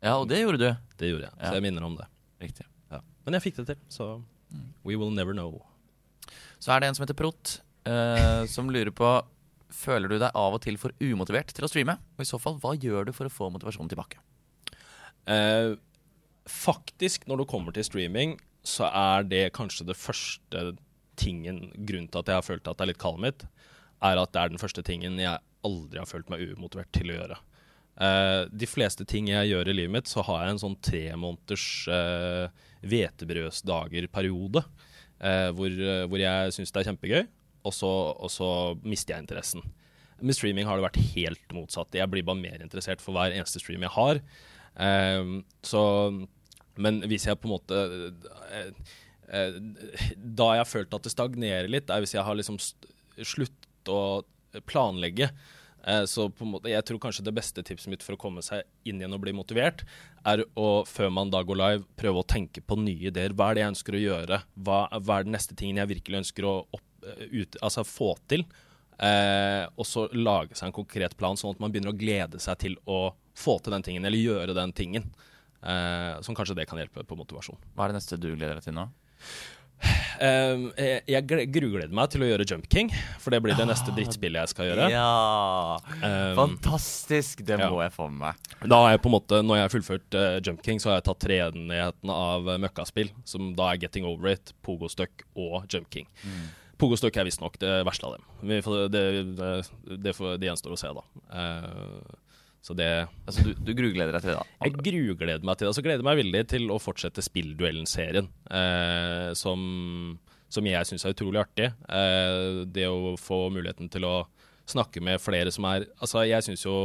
A: ja, og det gjorde du.
B: Det gjorde jeg, så jeg minner om det.
A: Riktig.
B: Ja. Men jeg fikk det til, så we will never know.
A: Så er det en som heter Prot, som lurer på Føler du deg av og til for umotivert til å streame? Og i så fall, hva gjør du for å få motivasjonen tilbake?
B: Eh, faktisk, når det kommer til streaming, så er det kanskje det første tingen Grunnen til at jeg har følt at det er litt kallet mitt, er at det er den første tingen jeg aldri har følt meg umotivert til å gjøre. Eh, de fleste ting jeg gjør i livet mitt, så har jeg en sånn tre måneders uh, hvetebrødsdager-periode. eh, hvor, eh, hvor jeg syns det er kjempegøy, og så, og så mister jeg interessen. Med streaming har det vært helt motsatt. Jeg blir bare mer interessert for hver eneste stream jeg har. Um, så Men hvis jeg på en måte eh, eh, Da jeg har følt at det stagnerer litt, er hvis jeg har liksom sluttet å planlegge. Eh, så på en måte, jeg tror kanskje det beste tipset mitt for å komme seg inn igjen og bli motivert, er å før man da går live, prøve å tenke på nye ideer. Hva er det jeg ønsker å gjøre? Hva, hva er den neste tingen jeg virkelig ønsker å opp, eh, ut, altså få til? Eh, og så lage seg en konkret plan, sånn at man begynner å glede seg til å få til den tingen, eller gjøre den tingen. Eh, som kanskje det kan hjelpe på motivasjon.
A: Hva er det neste du gleder deg til nå?
B: Um, jeg jeg gle- grugleder meg til å gjøre Jump King, for det blir det neste drittspillet jeg skal gjøre.
A: Ja!
B: um,
A: Fantastisk! Det
B: ja.
A: må jeg få med meg.
B: Da har jeg på en måte, Når jeg har fullført uh, Jump King, så har jeg tatt treenigheten av uh, møkkaspill, som da er Getting Over It, Pogo Stuck og Jump King. Pogo Stuck er visstnok det verste av dem. Vi får, det, det, det, får, det gjenstår å se, da. Uh, så det
A: Altså, du, du grugleder deg til det, da?
B: Jeg grugleder meg til det. Altså gleder meg veldig til å fortsette Spillduellen-serien, uh, som, som jeg syns er utrolig artig. Uh, det å få muligheten til å snakke med flere som er Altså, jeg syns jo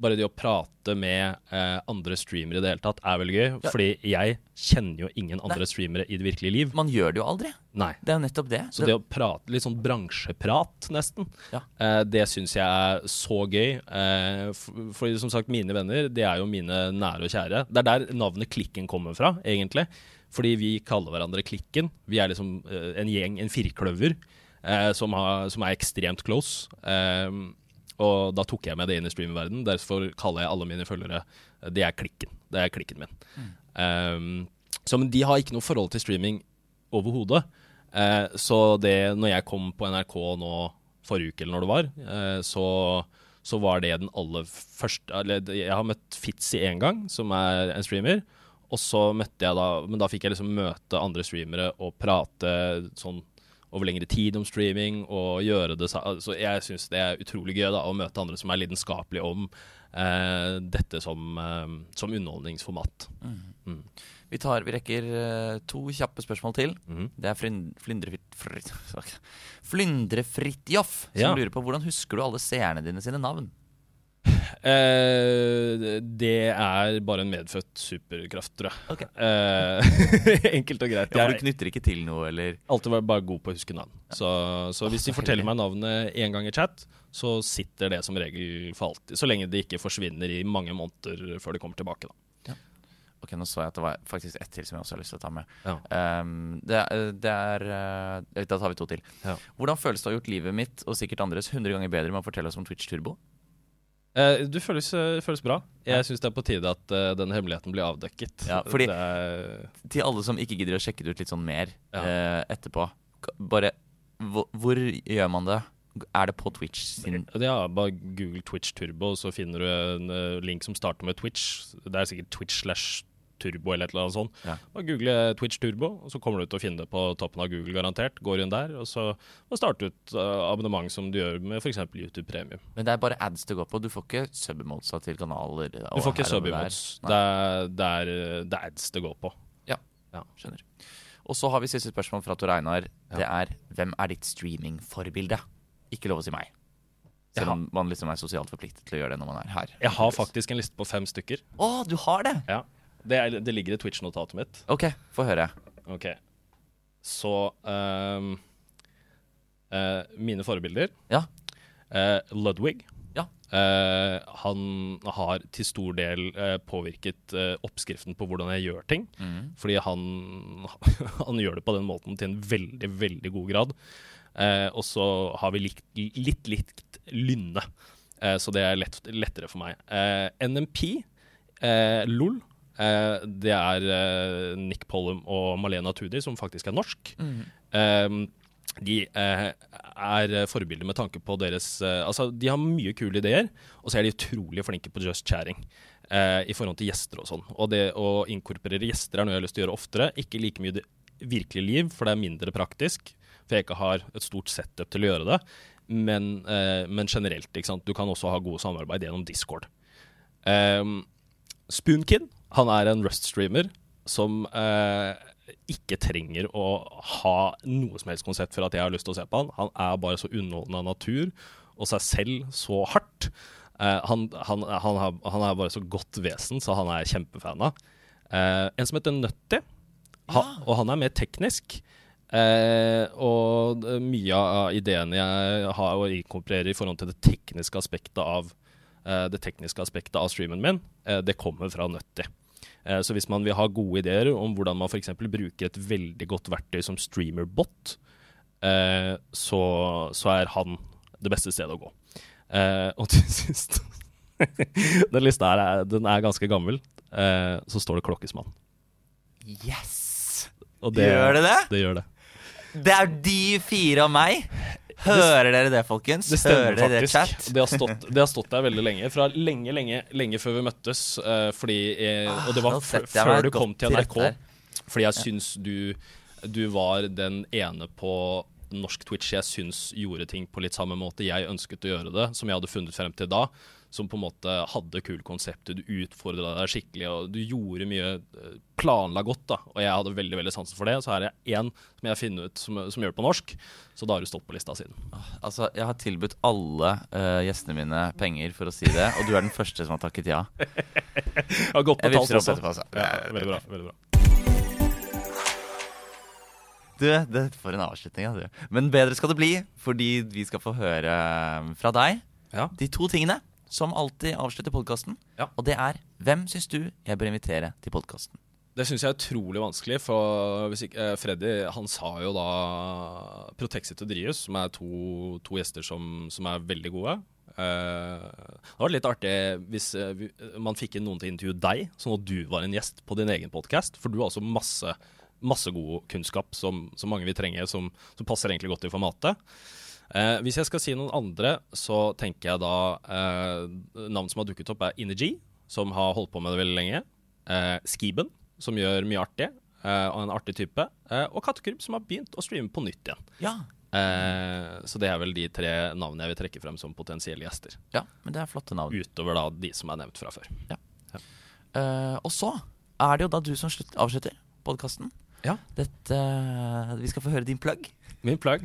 B: bare det å prate med eh, andre streamere i det hele tatt er veldig gøy.
A: Ja.
B: Fordi jeg kjenner jo ingen andre streamere i det virkelige liv.
A: Man gjør det jo aldri.
B: Nei.
A: Det er jo nettopp det.
B: Så det å prate, litt sånn bransjeprat, nesten,
A: Ja.
B: eh, det syns jeg er så gøy. Eh, for, for som sagt, mine venner, det er jo mine nære og kjære. Det er der navnet Klikken kommer fra, egentlig. Fordi vi kaller hverandre Klikken. Vi er liksom eh, en gjeng, en firkløver, eh, som, har, som er ekstremt close. Eh, og da tok jeg med det inn i streamingverdenen. Derfor kaller jeg alle mine følgere eh, Det er Klikken. Det er klikken min. Eh, så men de har ikke noe forhold til streaming overhodet. Uh, så det, når jeg kom på NRK nå forrige uke, eller når det var, uh, så, så var det den aller første eller, Jeg har møtt Fitzy én gang, som er en streamer. Og så møtte jeg da Men da fikk jeg liksom møte andre streamere og prate sånn over lengre tid om streaming og gjøre det Så Så jeg syns det er utrolig gøy da å møte andre som er lidenskapelige om eh, dette som, eh, som underholdningsformat. Mm.
A: Vi, tar, vi rekker eh, to kjappe spørsmål til.
B: Mm.
A: Det er Flyndrefritjof som
B: Ja.
A: lurer på hvordan husker du alle seerne dine sine navn?
B: Eh, det er bare en medfødt superkraft, tror jeg.
A: Okay.
B: Eh, enkelt og greit.
A: Ja, for du knytter ikke til noe, eller
B: alltid bare god på å huske navn. Så, så hvis de forteller meg navnet én gang i chat, så sitter det som regel for alltid. Så lenge det ikke forsvinner i mange måneder før det kommer tilbake. Da.
A: Ok, nå så jeg at det var faktisk ett til som jeg også har lyst til å ta med.
B: Ja.
A: Um, det, er- det er eh, Da tar vi to til.
B: Ja.
A: Hvordan føles det å ha gjort livet mitt og sikkert andres 100 ganger bedre med å fortelle oss om Twitch Turbo?
B: Eh, du føles, eh, føles bra. Jeg syns det er på tide at uh, den hemmeligheten blir avdekket.
A: Ja, fordi-
B: det er,
A: Til alle som ikke gidder å sjekke det ut litt sånn mer
B: Ja.
A: etterpå. Bare hvor, hvor gjør man det? Er det på Twitch sin
B: ja, bare google Twitch Turbo, så finner du en link som starter med Twitch. Det er sikkert Twitch slash Turbo eller et eller annet sånt.
A: Ja.
B: Bare google Twitch Turbo, og så kommer du til å finne det på toppen av Google garantert. Går inn der, og så og starte ut eh, abonnement som du gjør med f.eks. YouTube Premium.
A: Men det er bare ads det går på. Du får ikke subemodesa til kanaler.
B: Du får ikke sub-emotes. Det, det, eh, det er ads det går på.
A: ja Skjønner. Og så har vi siste spørsmål fra Tor Einar. Det er hvem er ditt streamingforbilde? Ikke lov å si meg. Selv om man liksom er sosialt forpliktet til å gjøre det når man er her.
B: Jeg har faktisk en liste på fem stykker.
A: Å, du har det!
B: Ja. Det, er, det ligger i Twitch-notatet mitt.
A: OK, få høre.
B: Ok. Så um, uh, Mine forbilder
A: Ja.
B: Uh, Ludwig.
A: Ja.
B: Uh, han har til stor del påvirket oppskriften på hvordan jeg gjør ting.
A: Mm.
B: Fordi han, han gjør det på den måten til en veldig, veldig god grad. Og så har vi likt, litt likt lynne, så det er lett, lettere for meg. NMP, LOL, det er eh, Nick Pollum og Malena Tudi, som faktisk er norsk.
A: Mm.
B: Eh, de eh, er forbilder med tanke på deres eh, Altså, de har mye kule ideer, og så er de utrolig flinke på just chatting. eh, I forhold til gjester og sånn. Og det å inkorporere gjester er noe jeg har lyst til å gjøre oftere. Ikke like mye det virkelige liv, for det er mindre praktisk. For jeg ikke har et stort setup til å gjøre det. Men, eh, men generelt. Du kan også ha gode samarbeid gjennom Discord. Um, Spoonkid, han er en Rust-streamer som eh, ikke trenger å ha noe som helst konsept for at jeg har lyst til å se på han. Han er bare så underholdende av natur, og seg selv så hardt. Eh, han, han, han, har, han er bare så godt vesen, så han er kjempefan av. Eh, en som heter Nutty, ha, og han er mer teknisk. Eh, og mye av ideene jeg har å inkorporere i forhold til det tekniske aspektet av eh, det tekniske aspektet av streamen min, eh, det kommer fra Nutty. Eh, så hvis man vil ha gode ideer om hvordan man f.eks. bruker et veldig godt verktøy som streamerbot, eh, så, så er han det beste stedet å gå. Eh, og til sist Den lista her er, den er ganske gammel. Så står det Klokkesmann.
A: Yes!
B: Og
A: Gjør det det?
B: Det gjør det.
A: Det er de fire og meg! Hører dere det, folkens?
B: Det stemmer
A: Hører dere det,
B: faktisk.
A: chat?
B: Det har, stått, det har stått der veldig lenge. Fra lenge, lenge lenge før vi møttes. Uh, fordi, eh, og det var
A: ah,
B: før, du kom til NRK. Fordi jeg syns du, du var den ene på norsk Twitch jeg syns gjorde ting på litt samme måte jeg ønsket å gjøre det, som jeg hadde funnet frem til da. Som på en måte hadde kul konsept du utfordra deg skikkelig, og du gjorde mye eh, Planla godt, da. Og jeg hadde veldig veldig sansen for det. Så her er én som jeg funnet ut som, som gjør det på norsk, så da har du stått på lista siden.
A: Altså, Jeg har tilbudt alle uh, gjestene mine penger for å si det, og du er den første som har takket ja.
B: Jeg har godt betalt også.
A: etterpå, altså.
B: Ja, veldig bra. veldig bra.
A: Du, det For en avslutning. Ja, du. Men bedre skal det bli, fordi vi skal få høre eh, fra deg
B: Ja.
A: de to tingene som alltid avslutter podkasten.
B: Ja.
A: Og det er hvem syns du jeg bør invitere til podkasten?
B: Det syns jeg er utrolig vanskelig, for hvis ikke, eh, Freddy han sa jo da Protexit og Drius, som er to, to gjester som, som er veldig gode. Eh, det var litt artig hvis eh, man fikk inn noen til å intervjue deg, sånn at du var en gjest på din egen podkast. For du har altså masse, masse god kunnskap som, som mange vil trenge, som, som passer egentlig godt i formatet. Eh, hvis jeg skal si noen andre, så tenker jeg da eh, Navn som har dukket opp, er Energy, som har holdt på med det veldig lenge. Eh, Skiben, som gjør mye artig, eh, og en artig type. Eh, og Kattekrybb, som har begynt å streame på nytt igjen.
A: Ja.
B: Eh, så det er vel de tre navnene jeg vil trekke frem som potensielle gjester.
A: ja, men det er flotte navn.
B: Utover da de som er nevnt fra før.
A: Eh, og så er det jo da du som avslutter podkasten.
B: Ja.
A: Dette Vi skal få høre din plugg.
B: Min plagg.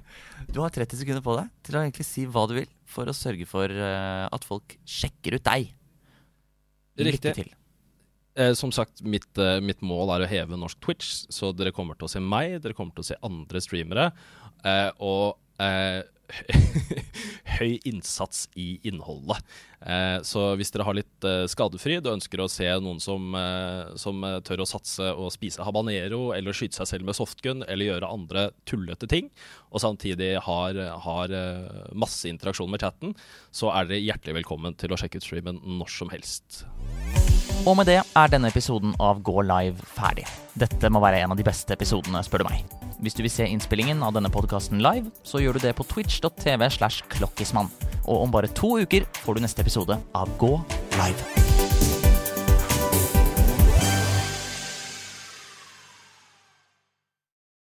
A: Du har 30 sekunder på deg til å egentlig si hva du vil for å sørge for uh, at folk sjekker ut deg.
B: Riktig.
A: Lykke til.
B: Eh, som sagt, mitt, eh, mitt mål er å heve norsk Twitch, så dere kommer til å se meg, dere kommer til å se andre streamere, eh, og eh, høy innsats i innholdet. Eh, så hvis dere har litt eh, skadefri, du ønsker å se noen som, eh, som eh, tør å satse og spise habanero, eller skyte seg selv med softgun, eller gjøre andre tullete ting, og samtidig har, har eh, masse interaksjon med chatten, så er dere hjertelig velkommen til å sjekke ut streamen når som helst.
A: Og med det er denne episoden av Gå live ferdig. Dette må være en av de beste episodene, spør du meg. Hvis du vil se innspillingen av denne podkasten live, så gjør du det på twitch.tv slash klokkismann. Og om bare to uker får du neste episode av Gå live.